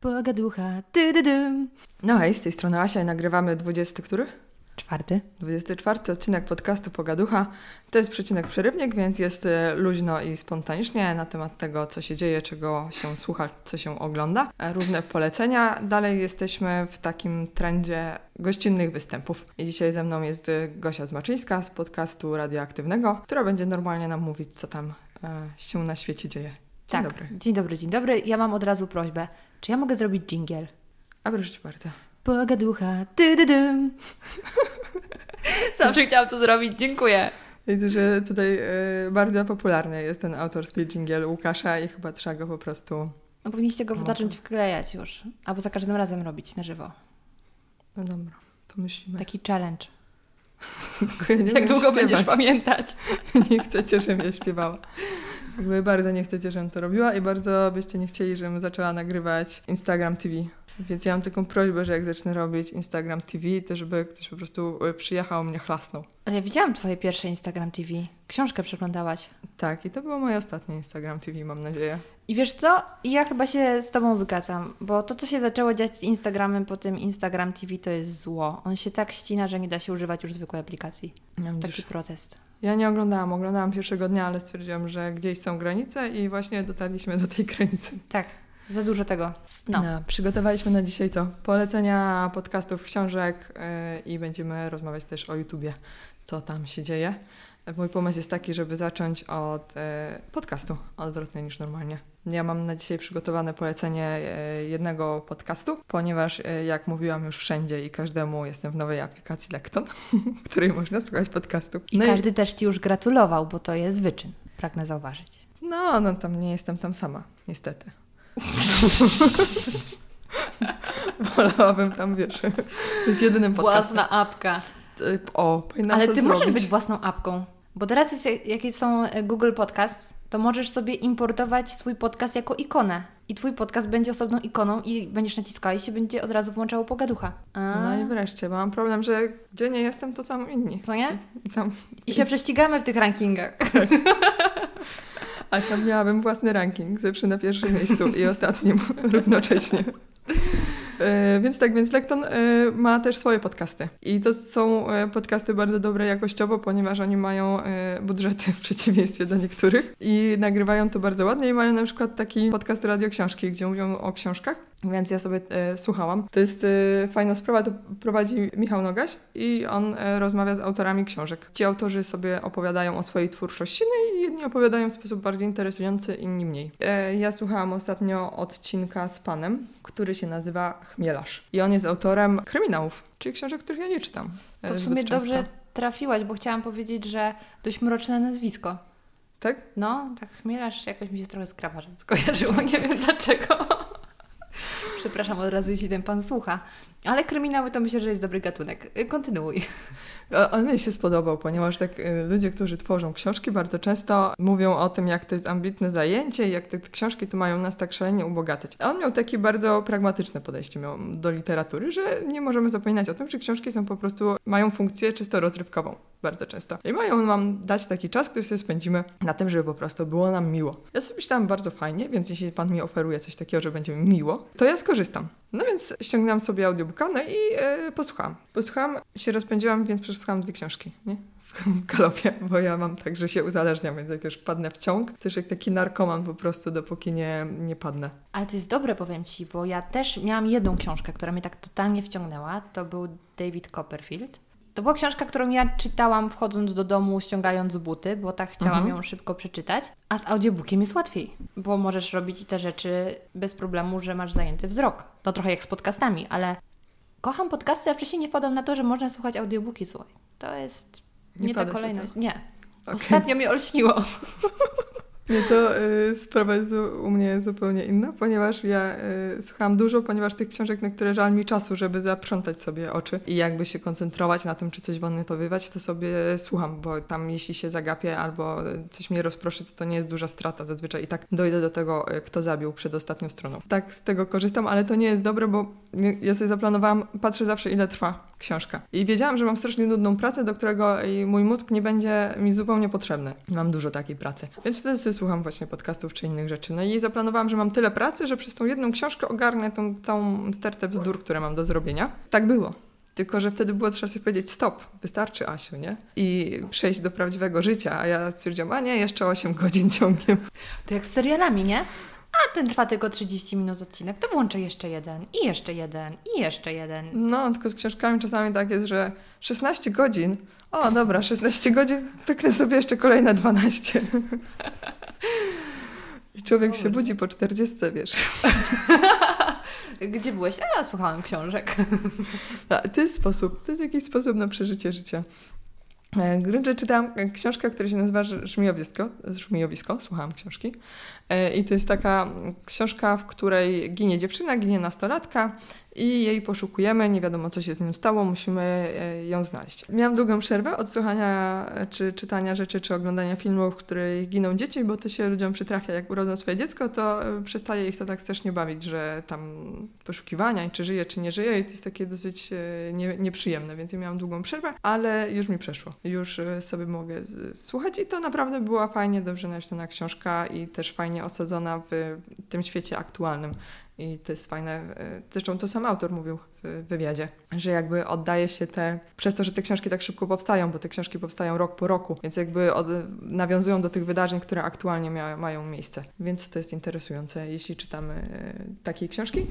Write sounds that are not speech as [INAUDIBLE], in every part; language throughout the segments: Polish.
Pogaducha, ty, ty, ty. No hej, z tej strony Asia i nagrywamy 20, który? Czwarty. 24 odcinek podcastu Pogaducha. To jest przecinek przerywnik, więc jest e, luźno i spontanicznie na temat tego, co się dzieje, czego się słucha, co się ogląda. E, Różne polecenia. Dalej jesteśmy w takim trendzie gościnnych występów. I dzisiaj ze mną jest e, Gosia Zmaczyńska z podcastu radioaktywnego, która będzie normalnie nam mówić, co tam e, się na świecie dzieje. Dzień tak. dobry. Dzień dobry, dzień dobry. Ja mam od razu prośbę. Czy ja mogę zrobić dżingiel? A proszę cię bardzo. Pogaducha, ty, ty, ty. [LAUGHS] Zawsze chciałam to zrobić, dziękuję. Widzę, że tutaj e, bardzo popularny jest ten autorski dżingiel Łukasza i chyba trzeba go po prostu... No powinniście go zacząć wklejać już. Albo za każdym razem robić na żywo. No dobra, pomyślimy. Taki challenge. [LAUGHS] Ja nie [LAUGHS] Jak długo będziesz śpiewać. pamiętać? Nie chcecie, żebym ja śpiewała. Jakby bardzo nie chcecie, żebym to robiła i bardzo byście nie chcieli, żebym zaczęła nagrywać Instagram TV. Więc ja mam taką prośbę, że jak zacznę robić Instagram TV, to żeby ktoś po prostu e, przyjechał, mnie chlasnął. Ale ja widziałam twoje pierwsze Instagram TV. Książkę przeglądałaś. Tak, i to było moje ostatnie Instagram TV, mam nadzieję. I wiesz co? Ja chyba się z Tobą zgadzam, bo to, co się zaczęło dziać z Instagramem po tym Instagram TV, to jest zło. On się tak ścina, że nie da się używać już zwykłej aplikacji. Ja, Taki widzisz, protest. ja nie oglądałam, oglądałam pierwszego dnia, ale stwierdziłam, że gdzieś są granice i właśnie dotarliśmy do tej granicy. Tak, za dużo tego. No. No, przygotowaliśmy na dzisiaj co? Polecenia podcastów, książek yy, i będziemy rozmawiać też o YouTubie, co tam się dzieje. Mój pomysł jest taki, żeby zacząć od e, podcastu, odwrotnie niż normalnie. Ja mam na dzisiaj przygotowane polecenie e, jednego podcastu, ponieważ e, jak mówiłam już wszędzie i każdemu jestem w nowej aplikacji Lekton, w [LAUGHS] której można słuchać podcastu. I No każdy też Ci już gratulował, bo to jest wyczyn, pragnę zauważyć. No, no tam nie jestem tam sama, niestety. [LAUGHS] [LAUGHS] Wolałabym tam, wiesz, być jedynym podcastem. Własna apka. Y, O, powinnam Ale Ty zrobić. możesz być własną apką, bo teraz jest, jakie są e, Google Podcasts, to możesz sobie importować swój podcast jako ikonę. I Twój podcast będzie osobną ikoną i będziesz naciskała i się będzie od razu włączało pogaducha. A, No i wreszcie, bo mam problem, że gdzie nie jestem, to są inni. Co nie? I tam, I się prześcigamy w tych rankingach. a tam miałabym własny ranking, zawsze na pierwszym miejscu i ostatnim [LAUGHS] równocześnie. E, Więc tak, więc Lekton e, ma też swoje podcasty. I to są e, podcasty bardzo dobre jakościowo, ponieważ oni mają budżety w przeciwieństwie do niektórych i nagrywają to bardzo ładnie i mają na przykład taki podcast Radio Książki, gdzie mówią o książkach, więc ja sobie e, słuchałam. To jest e, fajna sprawa, to prowadzi Michał Nogaś i on e, rozmawia z autorami książek. Ci autorzy sobie opowiadają o swojej twórczości, no i jedni opowiadają w sposób bardziej interesujący, inni mniej. E, ja słuchałam ostatnio odcinka z panem, który się nazywa Chmielarz. I on jest autorem kryminałów, czyli książek, których ja nie czytam. e, To w sumie dobrze trafiłaś, bo chciałam powiedzieć, że dość mroczne nazwisko. Tak? No, tak chmielasz jakoś mi się trochę z krawarzem skojarzyło, [LAUGHS] nie wiem dlaczego. Przepraszam od razu, jeśli ten pan słucha. Ale kryminały to myślę, że jest dobry gatunek. Y, Kontynuuj. On mi się spodobał, ponieważ tak y, ludzie, którzy tworzą książki, bardzo często mówią o tym, jak to jest ambitne zajęcie i jak te, książki to mają nas tak szalenie ubogacać. A on miał takie bardzo pragmatyczne podejście do literatury, że nie możemy zapominać o tym, że książki są po prostu, mają funkcję czysto rozrywkową. Bardzo często. I mają nam dać taki czas, który sobie spędzimy na tym, żeby po prostu było nam miło. Ja sobie myślałam bardzo fajnie, więc jeśli pan mi oferuje coś takiego, że będzie mi miło, to ja skorzystam. No więc ściągnęłam sobie audiobooka, no i e, posłuchałam. Posłuchałam, się rozpędziłam, więc przesłuchałam dwie książki, nie? W [LAUGHS] galopie, bo ja mam tak, że się uzależniam, więc jak już padnę w ciąg, już jak taki narkoman po prostu, dopóki nie, nie padnę. Ale to jest dobre, powiem Ci, bo ja też miałam jedną książkę, która mnie tak totalnie wciągnęła. To był David Copperfield. To była książka, którą ja czytałam wchodząc do domu, ściągając buty, bo tak chciałam Mhm. ją szybko przeczytać. A z audiobookiem jest łatwiej, bo możesz robić te rzeczy bez problemu, że masz zajęty wzrok. To trochę jak z podcastami, ale kocham podcasty, a wcześniej nie wpadłam na to, że można słuchać audiobooki, słuchaj. To jest Nie nie, ta kolejność. Nie. Okej. Ostatnio mnie olśniło. [LAUGHS] Nie, to y, sprawa jest u, mnie zupełnie inna, ponieważ ja y, słuchałam dużo, ponieważ tych książek, na które żal mi czasu, żeby zaprzątać sobie oczy i jakby się koncentrować na tym, czy coś wywać, to sobie słucham, bo tam jeśli się zagapię albo coś mnie rozproszy, to to nie jest duża strata zazwyczaj i tak dojdę do tego, y, kto zabił przed ostatnią stroną. Tak z tego korzystam, ale to nie jest dobre, bo ja sobie zaplanowałam, patrzę zawsze ile trwa książka. I wiedziałam, że mam strasznie nudną pracę, do którego mój mózg nie będzie mi zupełnie potrzebny. Mam dużo takiej pracy. Więc wtedy sobie słucham właśnie podcastów czy innych rzeczy. No i zaplanowałam, że mam tyle pracy, że przez tą jedną książkę ogarnę tą całą stertę bzdur, które mam do zrobienia. Tak było. Tylko, że wtedy było trzeba sobie powiedzieć stop, wystarczy Asiu, nie? I przejść do prawdziwego życia. A ja stwierdziłam, a nie, jeszcze 8 godzin [LAUGHS] ciągiem. To jak z serialami, nie? A ten trwa tylko 30 minut odcinek, to włączę jeszcze jeden, i jeszcze jeden, i jeszcze jeden. No, tylko z książkami czasami tak jest, że 16 godzin. O, dobra, 16 godzin, pyknę sobie jeszcze kolejne 12. [LAUGHS] I człowiek się budzi po 40, wiesz. [LAUGHS] Gdzie byłeś? A ja słuchałam książek. A, to jest sposób, to jest jakiś sposób na przeżycie życia. E, Grunge czytałam książkę, która się nazywa Żmijowisko, Żmijowisko, słuchałam książki. E, I to jest taka książka, w której ginie dziewczyna, ginie nastolatka i jej poszukujemy, nie wiadomo co się z nim stało, musimy e, ją znaleźć. Miałam długą przerwę od słuchania czy czytania rzeczy, czy oglądania filmów, w których giną dzieci, bo to się ludziom przytrafia, jak urodzą swoje dziecko, to e, przestaje ich to tak strasznie bawić, że tam poszukiwania, czy żyje, czy nie żyje i to jest takie dosyć e, nie, nieprzyjemne, więc ja miałam długą przerwę, ale już mi przeszło. Już sobie mogę słuchać i to naprawdę była fajnie, dobrze napisana książka i też fajnie osadzona w tym świecie aktualnym. I to jest fajne. E, zresztą to sam autor mówił w wywiadzie, że jakby oddaje się te, przez to, że te książki tak szybko powstają, bo te książki powstają rok po roku, więc jakby od, nawiązują do tych wydarzeń, które aktualnie mia, mają miejsce. Więc to jest interesujące, jeśli czytamy e, takie książki.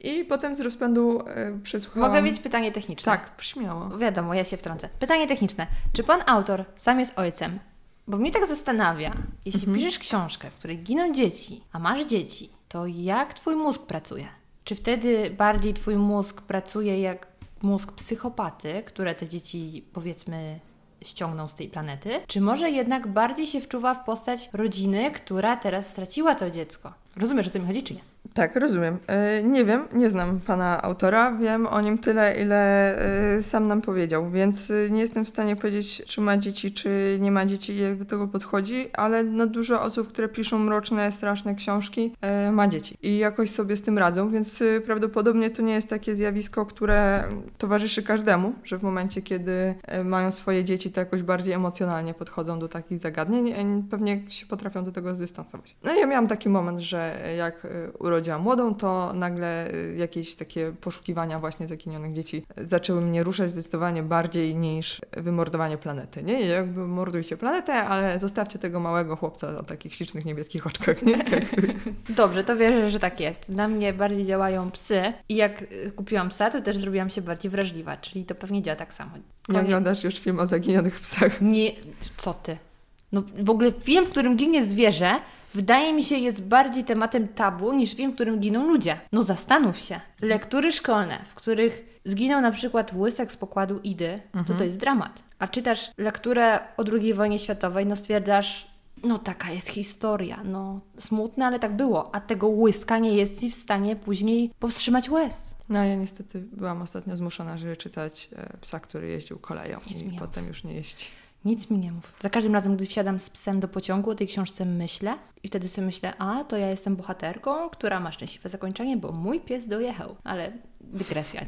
I potem z rozpędu e, przesłuchałam... Mogę mieć pytanie techniczne? Tak, śmiało. Wiadomo, ja się wtrącę. Pytanie techniczne. Czy pan autor sam jest ojcem? Bo mnie tak zastanawia, jeśli mhm. piszesz książkę, w której giną dzieci, a masz dzieci, to jak twój mózg pracuje? Czy wtedy bardziej twój mózg pracuje jak mózg psychopaty, które te dzieci powiedzmy ściągną z tej planety? Czy może jednak bardziej się wczuwa w postać rodziny, która teraz straciła to dziecko? Rozumiesz, o co mi chodzi, czy nie? Tak, rozumiem. E, nie wiem, nie znam pana autora, wiem o nim tyle, ile e, sam nam powiedział, więc e, nie jestem w stanie powiedzieć, czy ma dzieci, czy nie ma dzieci, jak do tego podchodzi, ale no dużo osób, które piszą mroczne, straszne książki, ma dzieci i jakoś sobie z tym radzą, więc prawdopodobnie to nie jest takie zjawisko, które towarzyszy każdemu, że w momencie, kiedy mają swoje dzieci, to jakoś bardziej emocjonalnie podchodzą do takich zagadnień, pewnie się potrafią do tego zdystansować. No ja miałam taki moment, że jak urodziłam młodą, to nagle y, jakieś takie poszukiwania właśnie zaginionych dzieci zaczęły mnie ruszać zdecydowanie bardziej niż wymordowanie planety. Nie, jakby mordujcie planetę, ale zostawcie tego małego chłopca o takich ślicznych niebieskich oczkach, nie? [LAUGHS] Dobrze, to wierzę, że tak jest. Na mnie bardziej działają psy i jak y, kupiłam psa, to też zrobiłam się bardziej wrażliwa, czyli to pewnie działa tak samo. Koniec. Nie oglądasz już film o zaginionych psach? Nie, co ty? No w ogóle film, w którym ginie zwierzę, wydaje mi się jest bardziej tematem tabu niż film, w którym giną ludzie. No zastanów się. Lektury szkolne, w których zginął na przykład łysek z pokładu Idy, mhm. to to jest dramat. A czytasz lekturę o II wojnie światowej, no stwierdzasz, no taka jest historia, no smutne, ale tak było. A tego łyska nie jest w stanie później powstrzymać łez. No ja niestety byłam ostatnio zmuszona, żeby czytać e, psa, który jeździł koleją Nic i potem już nie jeździ. Nic mi nie mów. Za każdym razem, gdy wsiadam z psem do pociągu, o tej książce myślę i wtedy sobie myślę, a to ja jestem bohaterką, która ma szczęśliwe zakończenie, bo mój pies dojechał. Ale dygresja.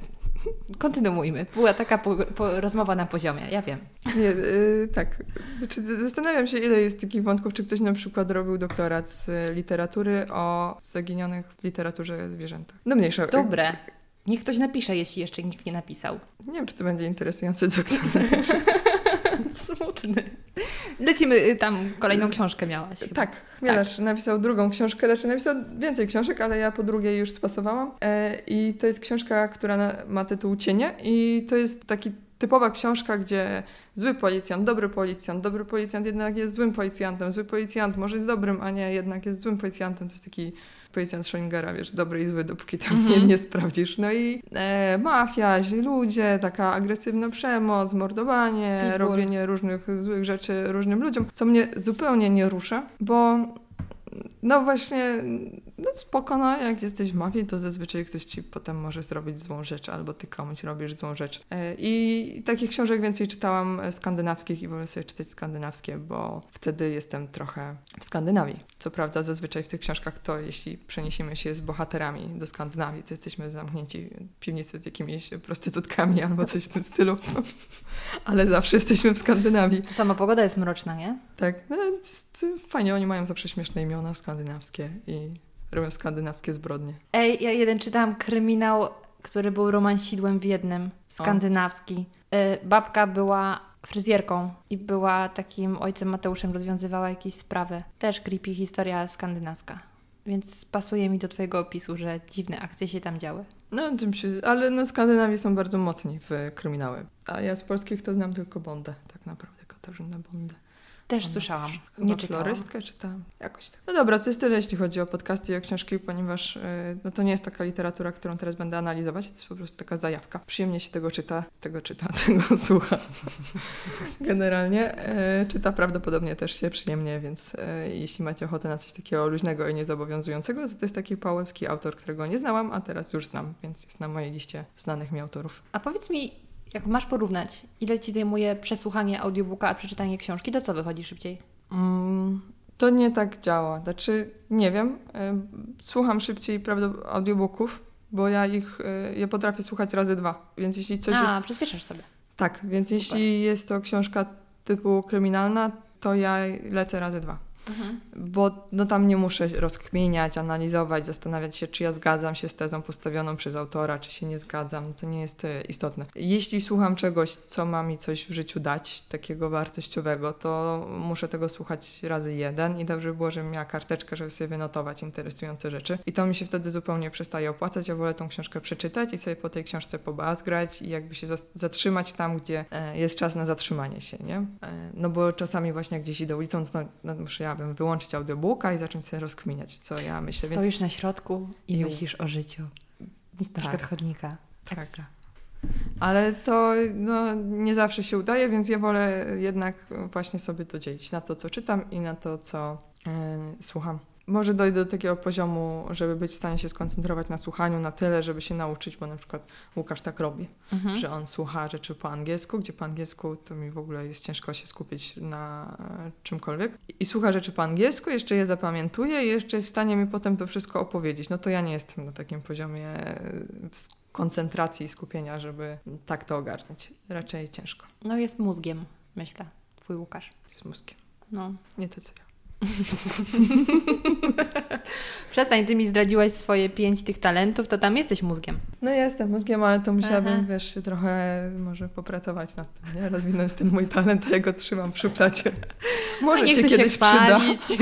Kontynuujmy. Była taka po, po, rozmowa na poziomie, ja wiem. Nie, yy, tak. Znaczy, zastanawiam się, ile jest takich wątków, czy ktoś na przykład robił doktorat z literatury o zaginionych w literaturze zwierzętach. No mniejsza. Dobre. Niech ktoś napisze, jeśli jeszcze nikt nie napisał. Nie wiem, czy to będzie interesujący doktorat. [LAUGHS] Smutny. Lecimy, y, tam kolejną książkę miałaś. Tak, Chmielarz tak. napisał drugą książkę, znaczy napisał więcej książek, ale ja po drugiej już spasowałam. E, I to jest książka, która ma tytuł Cienie i to jest taki typowa książka, gdzie zły policjant, dobry policjant, dobry policjant jednak jest złym policjantem, zły policjant może jest dobrym, a nie jednak jest złym policjantem. To jest taki policjant Schrödingera, wiesz, dobry i zły, dopóki tam mm -hmm. nie, nie sprawdzisz. No i e, mafia, źli ludzie, taka agresywna przemoc, mordowanie, Pitbull. robienie różnych złych rzeczy różnym ludziom, co mnie zupełnie nie rusza, bo no właśnie no spoko, no, jak jesteś w mafii, to zazwyczaj ktoś ci potem może zrobić złą rzecz, albo ty komuś robisz złą rzecz. E, I takich książek więcej czytałam e, skandynawskich i wolę sobie czytać skandynawskie, bo wtedy jestem trochę w Skandynawii. Co prawda zazwyczaj w tych książkach to, jeśli przeniesiemy się z bohaterami do Skandynawii, to jesteśmy zamknięci w piwnicy z jakimiś prostytutkami albo coś w tym stylu. [LAUGHS] Ale zawsze jesteśmy w Skandynawii. To sama pogoda jest mroczna, nie? Tak, no, fajnie, oni mają zawsze śmieszne imiona skandynawskie i robią skandynawskie zbrodnie. Ej, ja jeden czytałam kryminał, który był romansidłem w jednym, skandynawski. Y, babka była fryzjerką i była takim ojcem Mateuszem, rozwiązywała jakieś sprawy. Też creepy historia skandynawska. Więc pasuje mi do twojego opisu, że dziwne akcje się tam działy. No, się, ale no, Skandynawi są bardzo mocni w kryminały. A ja z polskich to znam tylko Bondę, tak naprawdę, Katarzynę Bondę. Też Ona słyszałam. Nie florystkę czytałam, jakoś tak. No dobra, to jest tyle, jeśli chodzi o podcasty i o książki, ponieważ y, no, to nie jest taka literatura, którą teraz będę analizować, to jest po prostu taka zajawka. Przyjemnie się tego czyta, tego czyta, [LAUGHS] tego słucha. Generalnie y, czyta prawdopodobnie też się przyjemnie, więc y, jeśli macie ochotę na coś takiego luźnego i niezobowiązującego, to to jest taki polski autor, którego nie znałam, a teraz już znam, więc jest na mojej liście znanych mi autorów. A powiedz mi, jak masz porównać, ile ci zajmuje przesłuchanie audiobooka, a przeczytanie książki, to co wychodzi szybciej? Mm, to nie tak działa. Znaczy, nie wiem. Słucham szybciej prawda, audiobooków, bo ja ich, je potrafię słuchać razy dwa. Więc jeśli coś a, jest... przyspieszasz sobie. Tak, więc Super. jeśli jest to książka typu kryminalna, to ja lecę razy dwa. Bo no, tam nie muszę rozkminiać, analizować, zastanawiać się, czy ja zgadzam się z tezą postawioną przez autora, czy się nie zgadzam. To nie jest e, istotne. Jeśli słucham czegoś, co ma mi coś w życiu dać, takiego wartościowego, to muszę tego słuchać razy jeden i dobrze by było, żebym miała karteczkę, żeby sobie wynotować interesujące rzeczy. I to mi się wtedy zupełnie przestaje opłacać. Ja wolę tą książkę przeczytać i sobie po tej książce pobazgrać i jakby się zatrzymać tam, gdzie e, jest czas na zatrzymanie się, nie? E, No bo czasami właśnie jak gdzieś idę ulicą, to no, muszę ja bym wyłączyć audiobooka i zacząć sobie rozkminiać, co ja myślę. Więc Stoisz na środku i Ju. myślisz o życiu. Na przykład Tak. chodnika. Tak. Ekstra. Ale to no, nie zawsze się udaje, więc ja wolę jednak właśnie sobie to dzielić na to, co czytam i na to, co e, słucham. Może dojdę do takiego poziomu, żeby być w stanie się skoncentrować na słuchaniu na tyle, żeby się nauczyć, bo na przykład Łukasz tak robi, Mhm. że on słucha rzeczy po angielsku, gdzie po angielsku to mi w ogóle jest ciężko się skupić na e, czymkolwiek. I słucha rzeczy po angielsku, jeszcze je zapamiętuje i jeszcze jest w stanie mi potem to wszystko opowiedzieć. No to ja nie jestem na takim poziomie e, koncentracji i skupienia, żeby tak to ogarnąć. Raczej ciężko No jest mózgiem, myślę, twój Łukasz. z mózgiem. No. Nie to co ja. [LAUGHS] Przestań, ty mi zdradziłaś swoje pięć tych talentów, to tam jesteś mózgiem. No jestem mózgiem, ale to musiałabym, Aha. wiesz, się trochę może popracować nad tym, nie? Rozwinąć ten mój talent, a ja go trzymam przy szufladzie. [LAUGHS] Może się kiedyś przyda. chwalić. [LAUGHS]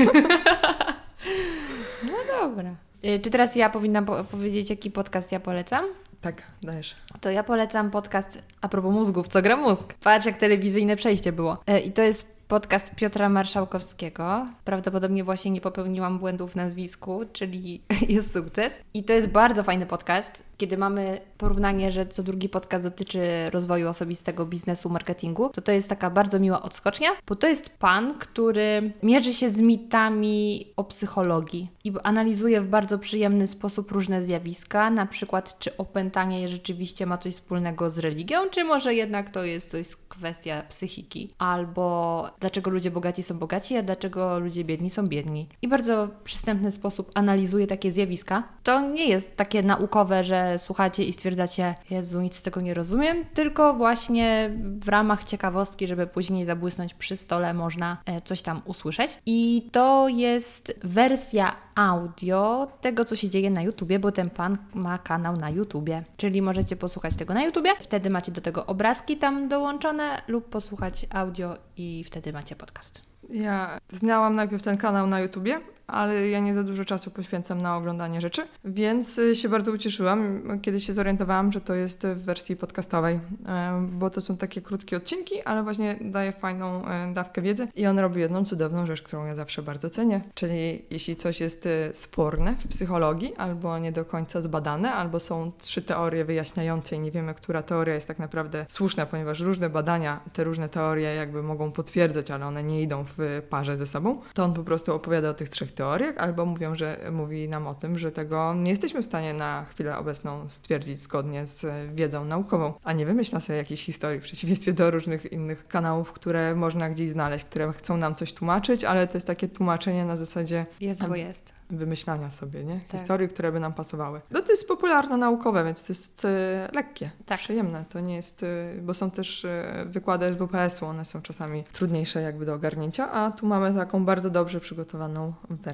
no dobra. Y, Czy teraz ja powinnam po- powiedzieć, jaki podcast ja polecam? Tak, dajesz. To ja polecam podcast a propos mózgów, co gra mózg. Patrz, jak telewizyjne przejście było. E, I to jest podcast Piotra Marszałkowskiego. Prawdopodobnie właśnie nie popełniłam błędu w nazwisku, czyli [LAUGHS] jest sukces. I to jest bardzo fajny podcast, kiedy mamy porównanie, że co drugi podcast dotyczy rozwoju osobistego, biznesu, marketingu, to to jest taka bardzo miła odskocznia, bo to jest pan, który mierzy się z mitami o psychologii i analizuje w bardzo przyjemny sposób różne zjawiska, na przykład czy opętanie rzeczywiście ma coś wspólnego z religią, czy może jednak to jest coś kwestia psychiki, albo dlaczego ludzie bogaci są bogaci, a dlaczego ludzie biedni są biedni. I bardzo przystępny sposób analizuje takie zjawiska. To nie jest takie naukowe, że słuchacie i stwierdzacie, Jezu, nic z tego nie rozumiem, tylko właśnie w ramach ciekawostki, żeby później zabłysnąć przy stole, można e, coś tam usłyszeć. I to jest wersja audio tego, co się dzieje na YouTubie, bo ten pan ma kanał na YouTubie. Czyli możecie posłuchać tego na YouTubie, wtedy macie do tego obrazki tam dołączone, lub posłuchać audio i wtedy macie podcast. Ja znałam najpierw ten kanał na YouTubie, ale ja nie za dużo czasu poświęcam na oglądanie rzeczy, więc y, się bardzo ucieszyłam, kiedy się zorientowałam, że to jest w wersji podcastowej, e, bo to są takie krótkie odcinki, ale właśnie daje fajną e, dawkę wiedzy i on robi jedną cudowną rzecz, którą ja zawsze bardzo cenię, czyli jeśli coś jest y, sporne w psychologii albo nie do końca zbadane, albo są trzy teorie wyjaśniające i nie wiemy, która teoria jest tak naprawdę słuszna, ponieważ różne badania te różne teorie jakby mogą potwierdzać, ale one nie idą w parze ze sobą, to on po prostu opowiada o tych trzech teoriach teoriach, albo mówią, że mówi nam o tym, że tego nie jesteśmy w stanie na chwilę obecną stwierdzić zgodnie z wiedzą naukową, a nie wymyśla sobie jakiejś historii w przeciwieństwie do różnych innych kanałów, które można gdzieś znaleźć, które chcą nam coś tłumaczyć, ale to jest takie tłumaczenie na zasadzie Jest, bo jest. wymyślania sobie, nie? Tak. Historii, które by nam pasowały. No to jest popularno-naukowe, więc to jest e, lekkie, Tak. przyjemne. To nie jest, e, bo są też e, wykłady SWPS-u, one są czasami trudniejsze jakby do ogarnięcia, a tu mamy taką bardzo dobrze przygotowaną wersję.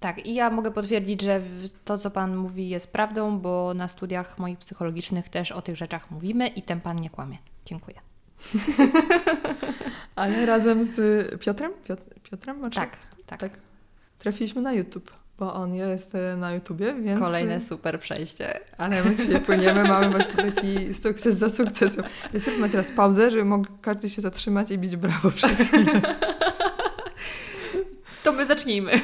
Tak, i ja mogę potwierdzić, że to, co Pan mówi, jest prawdą, bo na studiach moich psychologicznych też o tych rzeczach mówimy i ten Pan nie kłamie. Dziękuję. [LAUGHS] Ale razem z Piotrem? Piotr, Piotrem? Tak, tak. tak. Trafiliśmy na YouTube, bo on jest e, na YouTubie, więc... Kolejne super przejście. Ale my dzisiaj płyniemy, [LAUGHS] mamy właśnie taki sukces za sukcesem. Zróbmy teraz pauzę, żeby mógł każdy się zatrzymać i bić brawo przez chwilę. [LAUGHS] To my zacznijmy. [LAUGHS]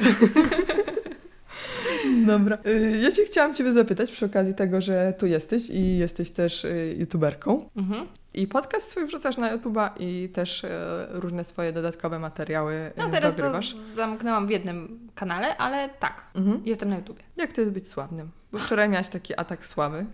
Dobra. Y, Ja Cię chciałam Ciebie zapytać przy okazji tego, że tu jesteś i jesteś też y, youtuberką. Mhm. I podcast swój wrzucasz na YouTube'a i też e, różne swoje dodatkowe materiały No teraz to dogrywasz. zamknęłam w jednym kanale, ale tak, Mhm. jestem na YouTubie. Jak to jest być sławnym? Bo wczoraj miałaś taki atak sławy. [LAUGHS]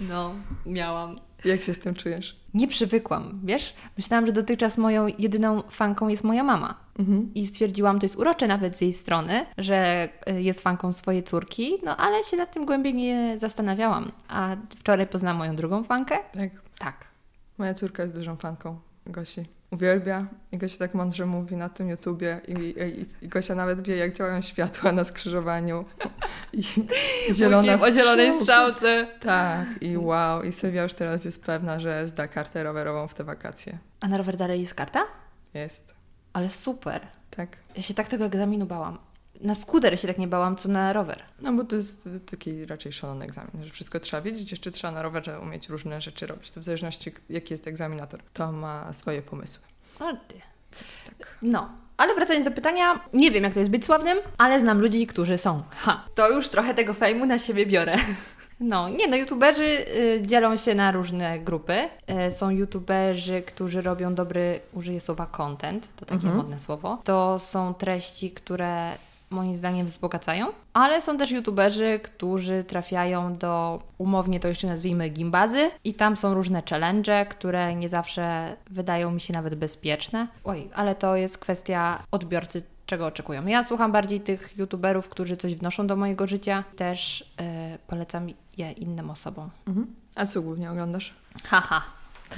No, miałam. Jak się z tym czujesz? Nie przywykłam, wiesz? Myślałam, że dotychczas moją jedyną fanką jest moja mama. Mhm. I stwierdziłam, to jest urocze nawet z jej strony, że y, jest fanką swojej córki, no ale się nad tym głębiej nie zastanawiałam. A wczoraj poznałam moją drugą fankę? Tak. Tak. Moja córka jest dużą fanką Gosi. Uwielbia i Gosia tak mądrze mówi na tym YouTubie i, i, i Gosia nawet wie, jak działają światła na skrzyżowaniu. I, i [LAUGHS] zielona Mówię o zielonej strzałce. Tak, i wow. I Sylwia już teraz jest pewna, że zda kartę rowerową w te wakacje. A na rower dalej jest karta? Jest. Ale super. Tak. Ja się tak tego egzaminu bałam. Na skuter się tak nie bałam, co na rower. No bo to jest taki raczej szalony egzamin, że wszystko trzeba wiedzieć, jeszcze trzeba na rowerze umieć różne rzeczy robić. To w zależności jaki jest egzaminator, to ma swoje pomysły. O ty. Tak. No. Ale wracając do pytania, nie wiem jak to jest być sławnym, ale znam ludzi, którzy są. Ha, to już trochę tego fejmu na siebie biorę. No, nie no, youtuberzy y, dzielą się na różne grupy. Y, są youtuberzy, którzy robią dobry, użyję słowa content, to takie Mhm. modne słowo. To są treści, które moim zdaniem wzbogacają, ale są też youtuberzy, którzy trafiają do, umownie to jeszcze nazwijmy, gimbazy i tam są różne challenge, które nie zawsze wydają mi się nawet bezpieczne. Oj, ale to jest kwestia odbiorcy czego oczekują. No Ja słucham bardziej tych youtuberów, którzy coś wnoszą do mojego życia. Też y, polecam je innym osobom. Mhm. A co głównie oglądasz? Haha.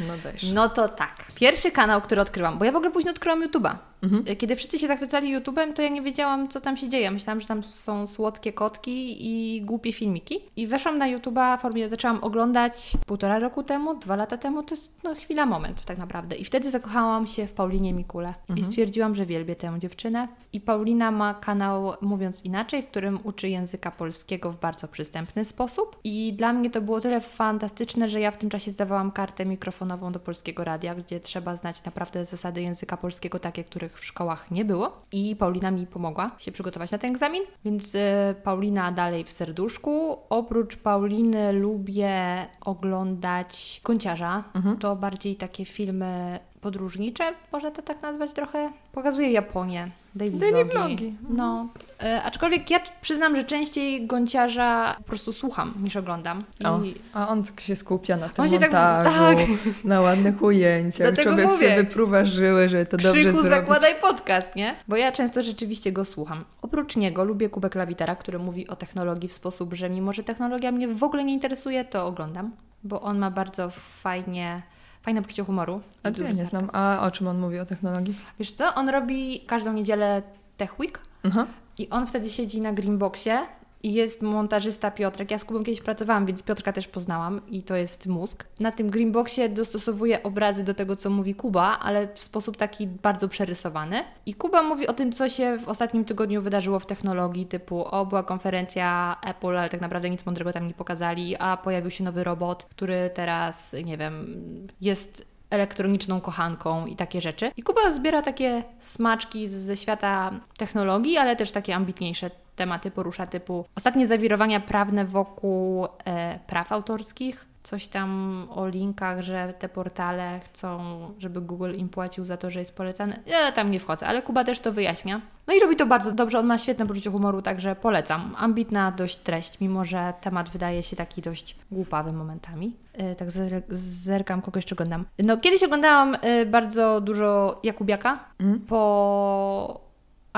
No dajesz. No to tak. Pierwszy kanał, który odkryłam, bo ja w ogóle późno odkryłam YouTube'a. Mhm. Kiedy wszyscy się zachwycali YouTube'em, to ja nie wiedziałam, co tam się dzieje. Myślałam, że tam są słodkie kotki i głupie filmiki. I weszłam na YouTube'a, w formie zaczęłam oglądać półtora roku temu, dwa lata temu. To jest no, chwila, moment tak naprawdę. I wtedy zakochałam się w Paulinie Mikule. I Mhm. stwierdziłam, że wielbię tę dziewczynę. I Paulina ma kanał, mówiąc inaczej, w którym uczy języka polskiego w bardzo przystępny sposób. I dla mnie to było tyle fantastyczne, że ja w tym czasie zdawałam kartę mikrofonową do polskiego radia, gdzie trzeba znać naprawdę zasady języka polskiego, takie, których w szkołach nie było. I Paulina mi pomogła się przygotować na ten egzamin, więc e, Paulina dalej w serduszku. Oprócz Pauliny lubię oglądać Gąciarza. Mhm. To bardziej takie filmy podróżnicze, można to tak nazwać trochę. Pokazuje Japonię. Daily, Daily vlogi. vlogi. No. E, aczkolwiek ja przyznam, że częściej Gąciarza po prostu słucham niż oglądam. O, I a on tak się skupia na tym On tak- montażu, tak. na ładnych ujęciach. Dlatego Człowiek mówię. sobie wypruwa żyły, że to dobrze Krzychu, zrobić. zakładaj podcast, nie? Bo ja często rzeczywiście go słucham. Oprócz niego lubię Kubę Klawitera, który mówi o technologii w sposób, że mimo, że technologia mnie w ogóle nie interesuje, to oglądam. Bo on ma bardzo fajnie, fajne poczucie humoru. A ja nie znam. A o czym on mówi o technologii? Wiesz co? On robi każdą niedzielę Tech Week Aha. i on wtedy siedzi na Greenboxie i jest montażysta Piotrek. Ja z Kubą kiedyś pracowałam, więc Piotrka też poznałam i to jest mózg. Na tym Greenboxie dostosowuje obrazy do tego, co mówi Kuba, ale w sposób taki bardzo przerysowany. I Kuba mówi o tym, co się w ostatnim tygodniu wydarzyło w technologii, typu o, była konferencja Apple, ale tak naprawdę nic mądrego tam nie pokazali, a pojawił się nowy robot, który teraz, nie wiem, jest elektroniczną kochanką i takie rzeczy. I Kuba zbiera takie smaczki ze świata technologii, ale też takie ambitniejsze tematy porusza, typu ostatnie zawirowania prawne wokół e, praw autorskich, coś tam o linkach, że te portale chcą, żeby Google im płacił za to, że jest polecane. Ja tam nie wchodzę, ale Kuba też to wyjaśnia. No i robi to bardzo dobrze, on ma świetne poczucie humoru, także polecam. Ambitna dość treść, mimo że temat wydaje się taki dość głupawy momentami. Yy, tak zer- zerkam, kogo jeszcze oglądam. No kiedyś oglądałam yy, bardzo dużo Jakubiaka Mm? po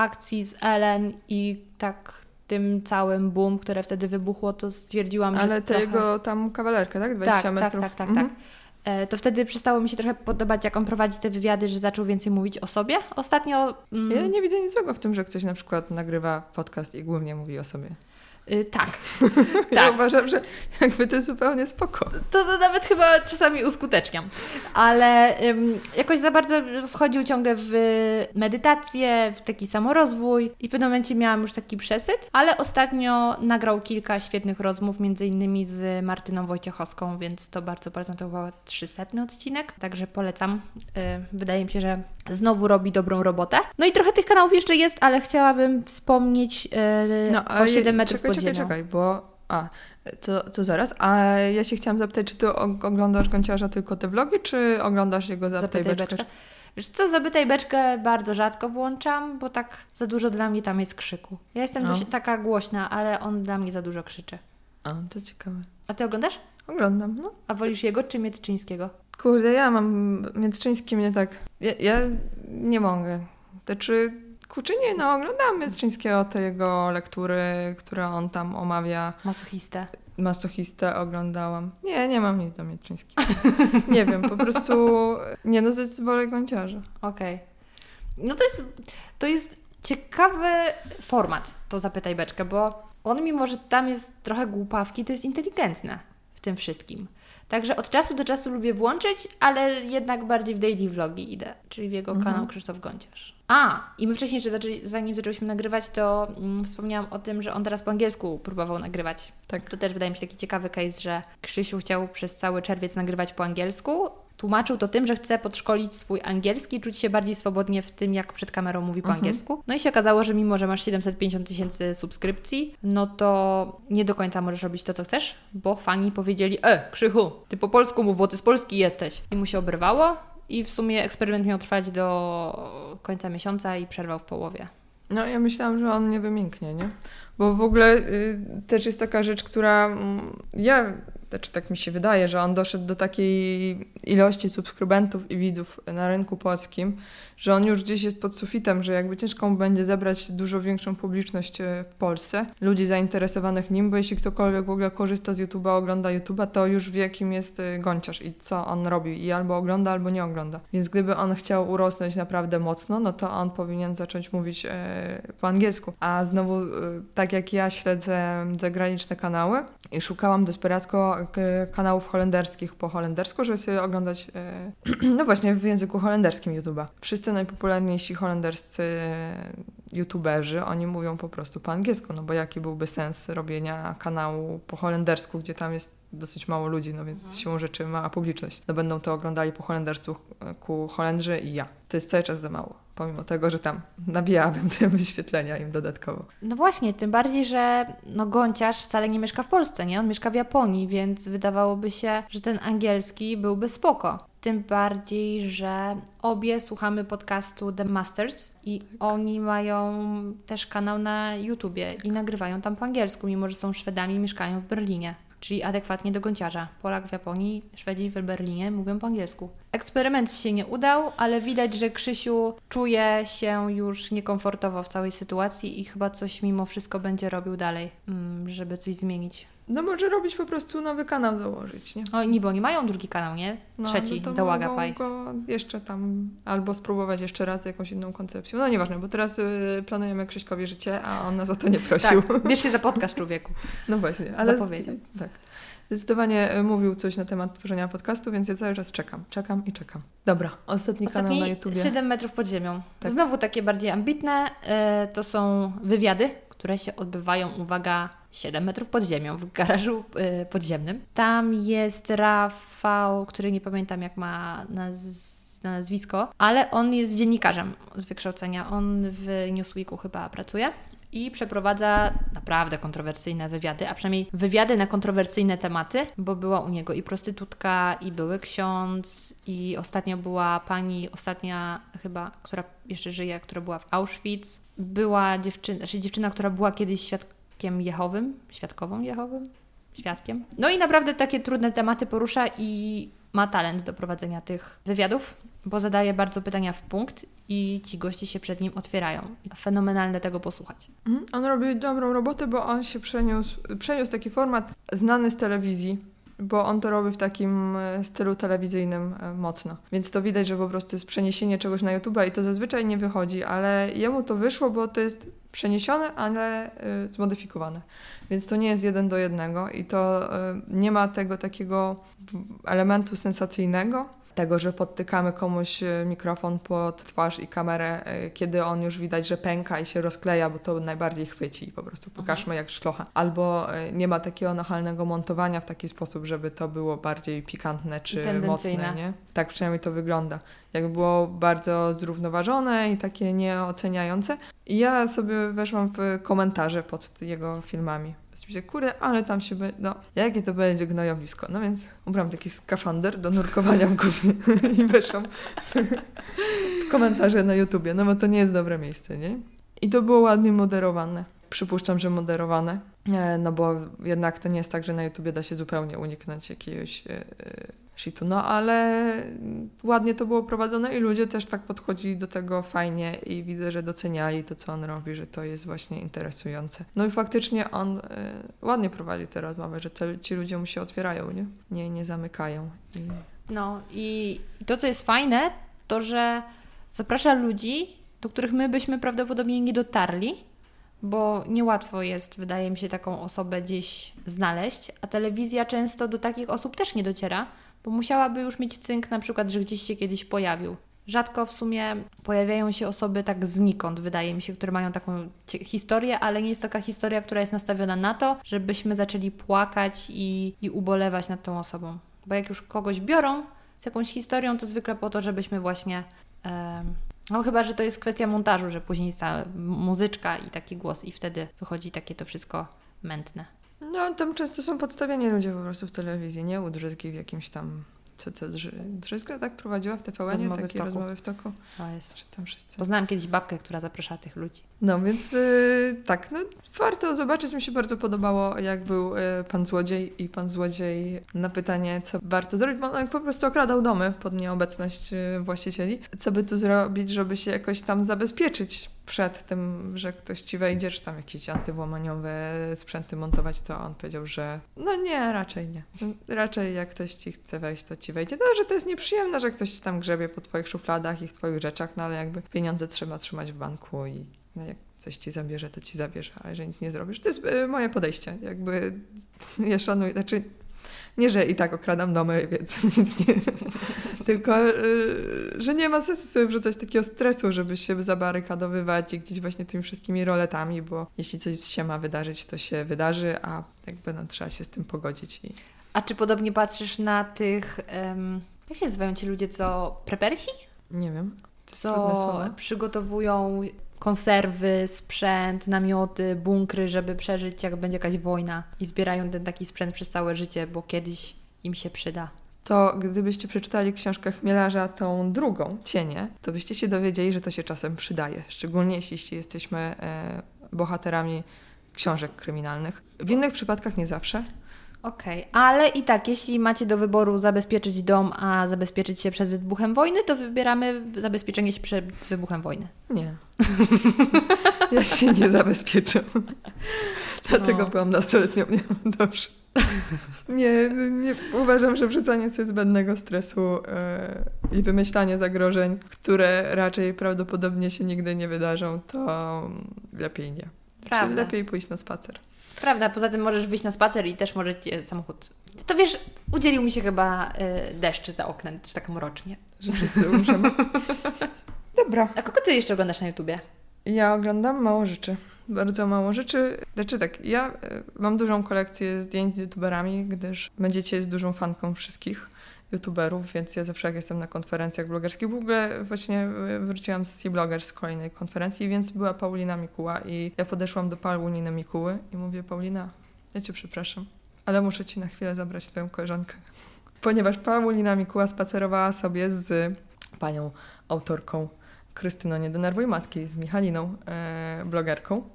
akcji z Ellen i tak tym całym boom, które wtedy wybuchło, to stwierdziłam, że Ale trochę... jego tam kawalerkę, tak? 20 tak, tak, metrów. tak, tak, Mhm. tak. E, To wtedy przestało mi się trochę podobać, jak on prowadzi te wywiady, że zaczął więcej mówić o sobie. Ostatnio. Mm, Ja nie widzę nic złego w tym, że ktoś na przykład nagrywa podcast i głównie mówi o sobie. Y, tak. Ja [LAUGHS] tak. uważam, że jakby to jest zupełnie spoko. To, to nawet chyba czasami uskuteczniam. Ale ym, jakoś za bardzo wchodził ciągle w medytację, w taki samorozwój i w pewnym momencie miałam już taki przesyt, ale ostatnio nagrał kilka świetnych rozmów, między innymi z Martyną Wojciechowską, więc to bardzo polecam. To chyba 300 odcinek, także polecam. Y, wydaje mi się, że znowu robi dobrą robotę. No i trochę tych kanałów jeszcze jest, ale chciałabym wspomnieć y, No, o 7 je- metrów czekaj, pod czekaj, ziemią. czekaj, bo... A, to, to zaraz. A ja się chciałam zapytać, czy ty oglądasz Gąciarza tylko te vlogi, czy oglądasz jego Zapytaj Zapytaj Beczkę? beczkę. Wiesz co, zapytaj beczkę bardzo rzadko włączam, bo tak za dużo dla mnie tam jest krzyku. Ja jestem No. taka głośna, ale on dla mnie za dużo krzyczy. A, to ciekawe. A ty oglądasz? Oglądam, no. A wolisz jego czy Mietczyńskiego? Kurde, ja mam Międzyczyński mnie tak... Ja, ja nie mogę. Znaczy, kurczę, nie, no oglądam Międzyczyńskiego, te jego lektury, które on tam omawia. Masochistę. Masochistę oglądałam. Nie, nie mam nic do Międzyczyńskiego. [LAUGHS] nie wiem, po prostu... Nie, no zdecydowanie Gąciarza. Okej. No to jest, to jest ciekawy format, to zapytaj beczkę, bo on mimo, że tam jest trochę głupawki, to jest inteligentne w tym wszystkim. Także od czasu do czasu lubię włączyć, ale jednak bardziej w daily vlogi idę, czyli w jego Mhm. kanał Krzysztof Gonciarz. A, i my wcześniej, zaczęli, zanim zaczęliśmy nagrywać, to mm, wspomniałam o tym, że on teraz po angielsku próbował nagrywać. Tak. To też wydaje mi się taki ciekawy case, że Krzysiu chciał przez cały czerwiec nagrywać po angielsku. Tłumaczył to tym, że chce podszkolić swój angielski, czuć się bardziej swobodnie w tym, jak przed kamerą mówi po Mhm. angielsku. No i się okazało, że mimo, że masz 750 tysięcy subskrypcji, no to nie do końca możesz robić to, co chcesz, bo fani powiedzieli, e, Krzychu, ty po polsku mów, bo ty z Polski jesteś. I mu się obrywało i w sumie eksperyment miał trwać do końca miesiąca i przerwał w połowie. No ja myślałam, że on nie wymięknie, nie? Bo w ogóle y, też jest taka rzecz, która mm, ja, znaczy tak mi się wydaje, że on doszedł do takiej ilości subskrybentów i widzów na rynku polskim, że on już gdzieś jest pod sufitem, że jakby ciężko mu będzie zebrać dużo większą publiczność e, w Polsce, ludzi zainteresowanych nim, bo jeśli ktokolwiek w ogóle korzysta z YouTube'a, ogląda YouTube'a, to już wie, kim jest e, Gonciarz i co on robi i albo ogląda, albo nie ogląda. Więc gdyby on chciał urosnąć naprawdę mocno, no to on powinien zacząć mówić e, po angielsku. A znowu, e, tak jak ja śledzę zagraniczne kanały i szukałam desperacko kanałów holenderskich po holendersku, żeby sobie oglądać, e, [CLEARS THROAT] no właśnie w języku holenderskim YouTube'a. Wszyscy najpopularniejsi holenderscy youtuberzy, oni mówią po prostu po angielsku, no bo jaki byłby sens robienia kanału po holendersku, gdzie tam jest dosyć mało ludzi, no więc siłą rzeczy mała publiczność. No będą to oglądali po holendersku e, ku Holendrzy i ja. To jest cały czas za mało, pomimo tego, że tam nabijałabym [LAUGHS] te wyświetlenia im dodatkowo. No właśnie, tym bardziej, że no Gonciarz wcale nie mieszka w Polsce, nie? On mieszka w Japonii, więc wydawałoby się, że ten angielski byłby spoko. Tym bardziej, że obie słuchamy podcastu The Masters i oni mają też kanał na YouTubie i nagrywają tam po angielsku, mimo że są Szwedami i mieszkają w Berlinie. Czyli adekwatnie do Gonciarza. Polak w Japonii, Szwedzi w Berlinie mówią po angielsku. Eksperyment się nie udał, ale widać, że Krzysiu czuje się już niekomfortowo w całej sytuacji i chyba coś mimo wszystko będzie robił dalej, mm, żeby coś zmienić. No może robić po prostu nowy kanał założyć, nie? O, niby oni mają drugi kanał, nie? No, Trzeci, no Waga mogą Pies. go jeszcze tam albo spróbować jeszcze raz jakąś inną koncepcją. No nieważne, bo teraz y, planujemy Krzyśkowi życie, a on nas o to nie prosił. Tak, bierz się za podcast, człowieku. [LAUGHS] No właśnie, ale Zapowiedział. Tak. Zdecydowanie y, mówił coś na temat tworzenia podcastu, więc ja cały czas czekam, czekam i czekam. Dobra, ostatni, kanał na Ostatni YouTubie. 7 metrów pod ziemią. Tak. Znowu takie bardziej ambitne. e, to są wywiady, które się odbywają, uwaga, 7 metrów pod ziemią, w garażu e, podziemnym. Tam jest Rafał, który nie pamiętam jak ma naz- na nazwisko, ale on jest dziennikarzem z wykształcenia. On w Newsweeku chyba pracuje. I przeprowadza naprawdę kontrowersyjne wywiady, a przynajmniej wywiady na kontrowersyjne tematy, bo była u niego i prostytutka, i były ksiądz, i ostatnio była pani, ostatnia chyba, która jeszcze żyje, która była w Auschwitz. Była dziewczyna, znaczy dziewczyna, która była kiedyś świadkiem Jehowym, świadkową Jehowym, świadkiem. No i naprawdę takie trudne tematy porusza i ma talent do prowadzenia tych wywiadów, bo zadaje bardzo pytania w punkt i ci goście się przed nim otwierają. Fenomenalne tego posłuchać. Mhm. On robi dobrą robotę, bo on się przeniósł, przeniósł taki format znany z telewizji, bo on to robi w takim e, stylu telewizyjnym e, mocno. Więc to widać, że po prostu jest przeniesienie czegoś na YouTube i to zazwyczaj nie wychodzi, ale jemu to wyszło, bo to jest przeniesione, ale y, zmodyfikowane. Więc to nie jest jeden do jednego i to nie ma tego takiego elementu sensacyjnego, tego, że podtykamy komuś e, mikrofon pod twarz i kamerę, e, kiedy on już widać, że pęka i się rozkleja, bo to najbardziej chwyci i po prostu mhm. pokażmy jak szlocha. Albo e, nie ma takiego nachalnego montowania w taki sposób, żeby to było bardziej pikantne czy mocne, nie? Tak przynajmniej to wygląda. Jak było bardzo zrównoważone i takie nieoceniające. I ja sobie weszłam w komentarze pod jego filmami. Myślę, kurde, ale tam się będzie, no, jakie to będzie gnojowisko. No więc ubrałam taki skafander do nurkowania w gównie [LAUGHS] i weszłam w komentarze na YouTubie, no bo to nie jest dobre miejsce, nie? I to było ładnie moderowane. Przypuszczam, że moderowane, no bo jednak to nie jest tak, że na YouTubie da się zupełnie uniknąć jakiegoś e, e, shitu. No ale ładnie to było prowadzone i ludzie też tak podchodzili do tego fajnie i widzę, że doceniali to, co on robi, że to jest właśnie interesujące. No i faktycznie on ładnie prowadzi te rozmowy, że te, ci ludzie mu się otwierają, nie? Nie, nie zamykają. I... No i to, co jest fajne, to, że zaprasza ludzi, do których my byśmy prawdopodobnie nie dotarli, bo niełatwo jest, wydaje mi się, taką osobę gdzieś znaleźć, a telewizja często do takich osób też nie dociera, bo musiałaby już mieć cynk na przykład, że gdzieś się kiedyś pojawił. Rzadko w sumie pojawiają się osoby tak znikąd, wydaje mi się, które mają taką historię, ale nie jest taka historia, która jest nastawiona na to, żebyśmy zaczęli płakać i, i ubolewać nad tą osobą. Bo jak już kogoś biorą z jakąś historią, to zwykle po to, żebyśmy właśnie. No chyba, że to jest kwestia montażu, że później jest ta muzyczka i taki głos, i wtedy wychodzi takie to wszystko mętne. No, tam często są podstawieni ludzie po prostu w telewizji, nie? Udrzyzgi w jakimś tam co, co Drzyzga tak prowadziła w TVN, rozmowy takie w rozmowy w toku. O jest. Tam wszyscy. Poznałam kiedyś babkę, która zapraszała tych ludzi. No więc yy, tak, no warto zobaczyć. Mi się bardzo podobało, jak był yy, pan złodziej i pan złodziej na pytanie, co warto zrobić, bo on po prostu okradał domy pod nieobecność yy, właścicieli. Co by tu zrobić, żeby się jakoś tam zabezpieczyć przed tym, że ktoś ci wejdzie, czy tam jakieś antywłamaniowe sprzęty montować, to on powiedział, że no nie, raczej nie. Raczej jak ktoś ci chce wejść, to ci wejdzie. No, że to jest nieprzyjemne, że ktoś ci tam grzebie po twoich szufladach i w twoich rzeczach, no ale jakby pieniądze trzeba trzymać w banku i no, jak coś ci zabierze, to ci zabierze, ale że nic nie zrobisz. To jest y, moje podejście. Jakby [LAUGHS] ja szanuję, znaczy nie, że i tak okradam domy, więc [LAUGHS] nic nie. Tylko, y, że nie ma sensu sobie wrzucać takiego stresu, żeby się zabarykadowywać gdzieś właśnie tymi wszystkimi roletami, bo jeśli coś się ma wydarzyć, to się wydarzy, a jakby no, trzeba się z tym pogodzić. I... A czy podobnie patrzysz na tych, um, jak się nazywają ci ludzie, co prepersi? Nie wiem. Co przygotowują konserwy, sprzęt, namioty, bunkry, żeby przeżyć, jak będzie jakaś wojna i zbierają ten taki sprzęt przez całe życie, bo kiedyś im się przyda. To gdybyście przeczytali książkę Chmielarza, tą drugą, Cienie, to byście się dowiedzieli, że to się czasem przydaje. Szczególnie jeśli jesteśmy e, bohaterami książek kryminalnych. W innych przypadkach nie zawsze. Okej, okay. ale i tak, jeśli macie do wyboru zabezpieczyć dom, a zabezpieczyć się przed wybuchem wojny, to wybieramy zabezpieczenie się przed wybuchem wojny. Nie. [LAUGHS] ja się nie zabezpieczę. [LAUGHS] Dlatego no. byłam nastoletnią. Nie, dobrze. Nie, nie uważam, że wrzucanie sobie zbędnego stresu yy, i wymyślanie zagrożeń, które raczej prawdopodobnie się nigdy nie wydarzą, to lepiej nie. Prawda. Czyli lepiej pójść na spacer. Prawda, poza tym możesz wyjść na spacer i też może cię samochód. To wiesz, udzielił mi się chyba y, deszcz za oknem, też tak mrocznie. Że wszyscy umrzemy. [LAUGHS] Dobra. A kogo ty jeszcze oglądasz na YouTubie? Ja oglądam mało rzeczy. Bardzo mało rzeczy. Znaczy tak, ja y, mam dużą kolekcję zdjęć z youtuberami, gdyż będziecie jest dużą fanką wszystkich youtuberów, więc ja zawsze jak jestem na konferencjach blogerskich, w ogóle właśnie y, wróciłam z T-Blogger z kolejnej konferencji, więc była Paulina Mikuła i ja podeszłam do Pauliny Mikuły i mówię, Paulina, ja cię przepraszam, ale muszę ci na chwilę zabrać twoją koleżankę. [LAUGHS] Ponieważ Paulina Mikuła spacerowała sobie z panią autorką Krystyną Nie Denerwuj Matki, z Michaliną, e, blogerką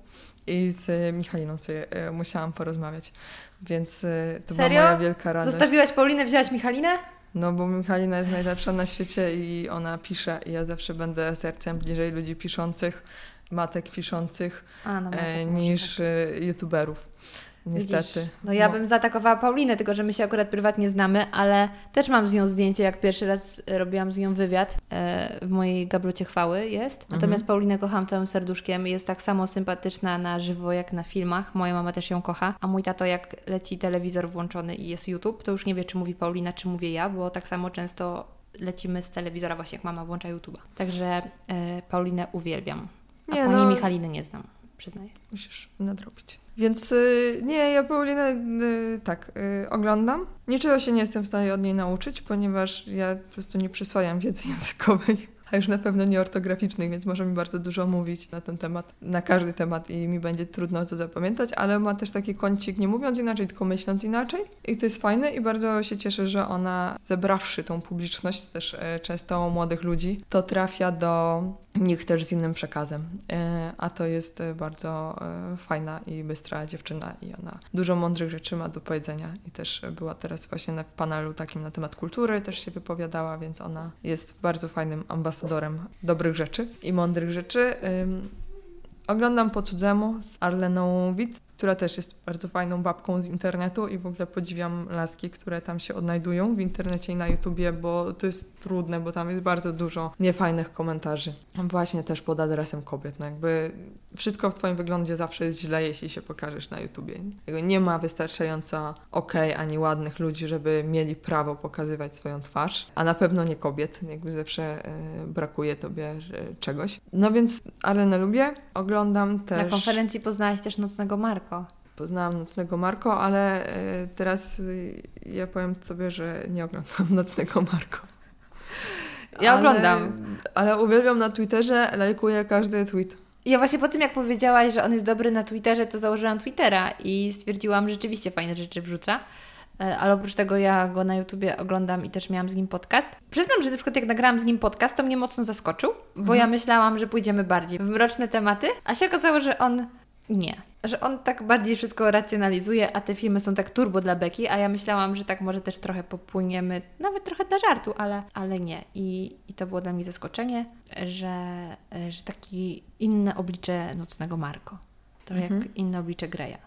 i z Michaliną sobie e, musiałam porozmawiać, więc e, to Serio? była moja wielka radość. Zostawiłaś Paulinę, wzięłaś Michalinę? No bo Michalina jest najlepsza na świecie i ona pisze i ja zawsze będę sercem bliżej ludzi piszących, matek piszących A, no, e, matek niż może, e, youtuberów. Niestety. Widzisz, no ja bym zaatakowała Paulinę, tylko że my się akurat prywatnie znamy, ale też mam z nią zdjęcie, jak pierwszy raz robiłam z nią wywiad e, w mojej gablocie chwały jest. Natomiast Mhm. Paulinę kocham całym serduszkiem, jest tak samo sympatyczna na żywo jak na filmach. Moja mama też ją kocha, a mój tato jak leci telewizor włączony i jest YouTube, to już nie wie czy mówi Paulina, czy mówię ja, bo tak samo często lecimy z telewizora właśnie jak mama włącza YouTube'a. Także e, Paulinę uwielbiam. A Nie, pani no- Michaliny nie znam, przyznaję. Musisz nadrobić. Więc y, nie, ja Paulinę y, tak y, oglądam. Niczego się nie jestem w stanie od niej nauczyć, ponieważ ja po prostu nie przyswajam wiedzy [LAUGHS] językowej. A już na pewno nie ortograficznej, więc może mi bardzo dużo mówić na ten temat, na każdy temat i mi będzie trudno to zapamiętać, ale ma też taki kącik nie mówiąc inaczej, tylko myśląc inaczej. I to jest fajne i bardzo się cieszę, że ona zebrawszy tą publiczność, też często młodych ludzi, to trafia do nich też z innym przekazem. E, A to jest e, bardzo e, fajna i bystra dziewczyna i ona dużo mądrych rzeczy ma do powiedzenia i też była teraz właśnie na panelu takim na temat kultury, też się wypowiadała, więc ona jest bardzo fajnym ambasadorem dobrych rzeczy i mądrych rzeczy. Oglądam po cudzemu z Arleną Witt, która też jest bardzo fajną babką z internetu i w ogóle podziwiam laski, które tam się odnajdują w internecie i na YouTubie, bo to jest trudne, bo tam jest bardzo dużo niefajnych komentarzy. Właśnie też pod adresem kobiet. No jakby wszystko w twoim wyglądzie zawsze jest źle, jeśli się pokażesz na YouTubie. Nie ma wystarczająco okej ani ładnych ludzi, żeby mieli prawo pokazywać swoją twarz, a na pewno nie kobiet. Jakby zawsze e, brakuje tobie e, czegoś. No więc Arenę lubię, oglądam też... Na konferencji poznałaś też Nocnego Marko. Poznałam Nocnego Marko, ale e, teraz y, ja powiem sobie, że nie oglądam [LAUGHS] Nocnego Marko. Ja ale, oglądam. Ale uwielbiam na Twitterze, lajkuję każdy tweet. Ja właśnie po tym, jak powiedziałaś, że on jest dobry na Twitterze, to założyłam Twittera i stwierdziłam, że rzeczywiście fajne rzeczy wrzuca. E, Ale oprócz tego ja go na YouTubie oglądam i też miałam z nim podcast. Przyznam, że na przykład jak nagrałam z nim podcast, to mnie mocno zaskoczył, bo Mhm. ja myślałam, że pójdziemy bardziej w mroczne tematy, a się okazało, że on nie. Że on tak bardziej wszystko racjonalizuje, a te filmy są tak turbo dla beki, a ja myślałam, że tak może też trochę popłyniemy, nawet trochę dla żartu, ale, ale nie. I, I to było dla mnie zaskoczenie, że, że taki inne oblicze Nocnego Marko. Trochę Mhm. jak inne oblicze Greya.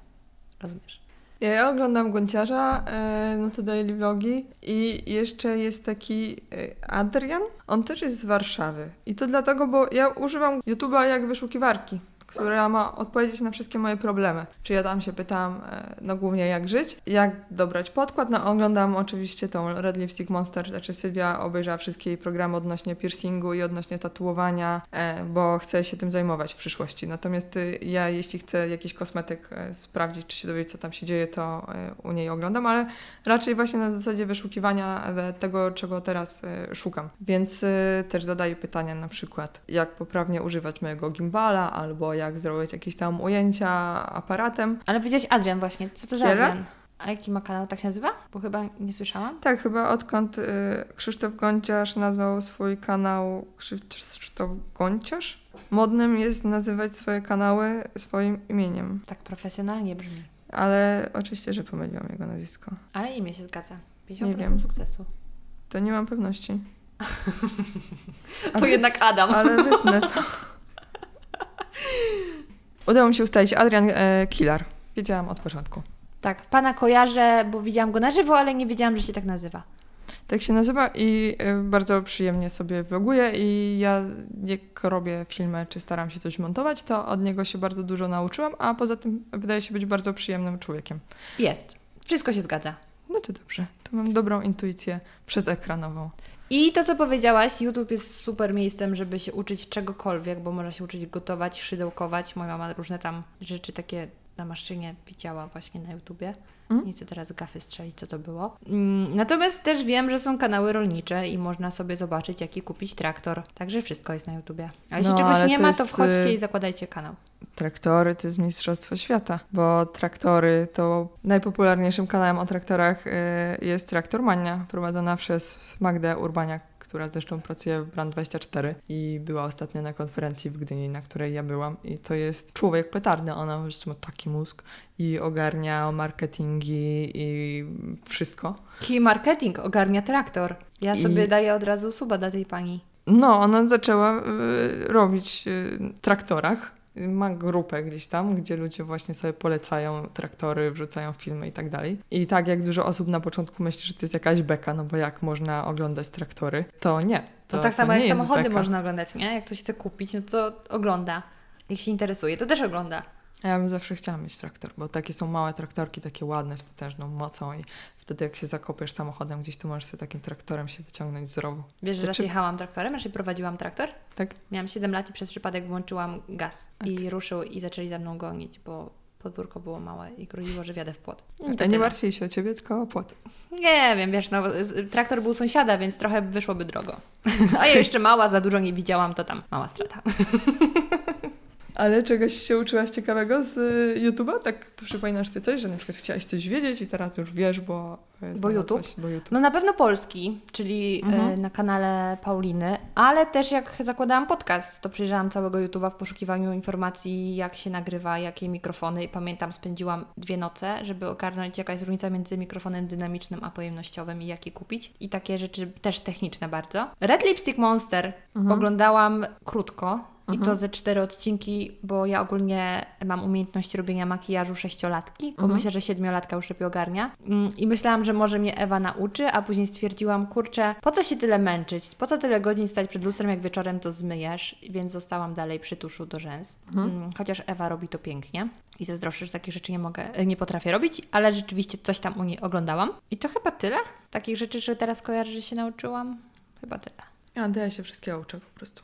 Rozumiesz? Ja, oglądam Gonciarza, e, no to daily vlogi i jeszcze jest taki e, Adrian, on też jest z Warszawy. I to dlatego, bo ja używam YouTube'a jak wyszukiwarki, która ma odpowiedzieć na wszystkie moje problemy. Czy ja tam się pytam, e, no głównie jak żyć, jak dobrać podkład, no oglądam oczywiście tą Red Lipstick Monster, znaczy Sylwia obejrzała wszystkie jej programy odnośnie piercingu i odnośnie tatuowania, e, bo chcę się tym zajmować w przyszłości. Natomiast y, ja, jeśli chcę jakiś kosmetyk e, sprawdzić, czy się dowiedzieć, co tam się dzieje, to u niej oglądam, ale raczej właśnie na zasadzie wyszukiwania tego, czego teraz szukam. Więc też zadaję pytania na przykład, jak poprawnie używać mojego gimbala, albo jak zrobić jakieś tam ujęcia aparatem. Ale powiedziałeś Adrian właśnie. Co to za? Adrian? A jaki ma kanał? Tak się nazywa? Bo chyba nie słyszałam. Tak, chyba odkąd y, Krzysztof Gonciarz nazwał swój kanał Krzysztof Gonciarz, modnym jest nazywać swoje kanały swoim imieniem. Tak profesjonalnie brzmi. Ale oczywiście, że pomyliłam jego nazwisko. Ale imię się zgadza. 50% Nie wiem. sukcesu. To nie mam pewności. [LAUGHS] To jednak Adam. Ale wytnę to. [LAUGHS] Udało mi się ustalić Adrian e, Kilar. Wiedziałam od początku. Tak, pana kojarzę, bo widziałam go na żywo, ale nie wiedziałam, że się tak nazywa. Tak się nazywa i e, bardzo przyjemnie sobie vloguję i ja jak robię filmy czy staram się coś montować, to od niego się bardzo dużo nauczyłam, a poza tym wydaje się być bardzo przyjemnym człowiekiem. Jest. Wszystko się zgadza. No to dobrze, to mam dobrą intuicję przez ekranową. I to, co powiedziałaś, YouTube jest super miejscem, żeby się uczyć czegokolwiek, bo można się uczyć gotować, szydełkować. Moja mama różne tam rzeczy takie na maszynie widziała właśnie na YouTubie. Mm. Nie chcę teraz gafy strzelić, co to było. Mm, Natomiast też wiem, że są kanały rolnicze i można sobie zobaczyć, jaki kupić traktor. Także wszystko jest na YouTubie. A jeśli No, czegoś nie to ma, to jest, wchodźcie y, i zakładajcie kanał. Traktory to jest Mistrzostwo Świata, bo traktory to najpopularniejszym kanałem o traktorach y, jest Traktormania, prowadzona przez Magdę Urbaniak, która zresztą pracuje w Brand24 i była ostatnio na konferencji w Gdyni, na której ja byłam. I to jest człowiek petardy, ona po prostu ma taki mózg i ogarnia marketingi i wszystko. Key marketing ogarnia traktor. Ja I- sobie daję od razu suba dla tej pani. No, ona zaczęła y, robić y, traktorach. Ma grupę gdzieś tam, gdzie ludzie właśnie sobie polecają traktory, wrzucają filmy i tak dalej. I tak jak dużo osób na początku myśli, że to jest jakaś beka, no bo jak można oglądać traktory, to nie. To, tak samo jak samochody beka. można oglądać, nie? Jak ktoś chce kupić, no to ogląda. Jak się interesuje, to też ogląda. Ja bym zawsze chciała mieć traktor, bo takie są małe traktorki, takie ładne, z potężną mocą i wtedy jak się zakopiesz samochodem gdzieś, to możesz sobie takim traktorem się wyciągnąć z rowu. Wiesz, że To raz czy- jechałam traktorem, raczej prowadziłam traktor. Tak? Miałam 7 lat i przez przypadek włączyłam gaz. I ruszył i zaczęli za mną gonić, bo podwórko było małe i groziło, że wjadę w płot. I to A nie martwij się o ciebie, tylko o płot. Nie wiem, wiesz, no, traktor był sąsiada, więc trochę wyszłoby drogo. [LAUGHS] A ja jeszcze mała, za dużo nie widziałam, to tam mała strata. [LAUGHS] Ale czegoś się uczyłaś ciekawego z y, YouTube'a? Tak przypominasz ty coś, że na przykład chciałaś coś wiedzieć i teraz już wiesz, bo... y, Bo YouTube? Bo YouTube. No na pewno polski, czyli Mhm. e, na kanale Pauliny, ale też jak zakładałam podcast, to przejrzałam całego YouTube'a w poszukiwaniu informacji, jak się nagrywa, jakie mikrofony. I pamiętam, spędziłam dwie noce, żeby ogarnąć, jaka jest różnica między mikrofonem dynamicznym a pojemnościowym i jaki kupić. I takie rzeczy też techniczne bardzo. Red Lipstick Monster Mhm. oglądałam krótko. I Mhm. to ze cztery odcinki, bo ja ogólnie mam umiejętności robienia makijażu sześciolatki, bo Mhm. myślę, że siedmiolatka już lepiej ogarnia. Mm, I myślałam, że może mnie Ewa nauczy, a później stwierdziłam, kurczę, po co się tyle męczyć? Po co tyle godzin stać przed lustrem, jak wieczorem to zmyjesz? Więc zostałam dalej przy tuszu do rzęs. Mhm. Mm, Chociaż Ewa robi to pięknie i zazdroszczę, że takich rzeczy nie mogę, nie potrafię robić, ale rzeczywiście coś tam u niej oglądałam. I to chyba tyle. Takich rzeczy, że teraz kojarzę, że się nauczyłam. Chyba tyle. To ja się wszystkiego uczę po prostu.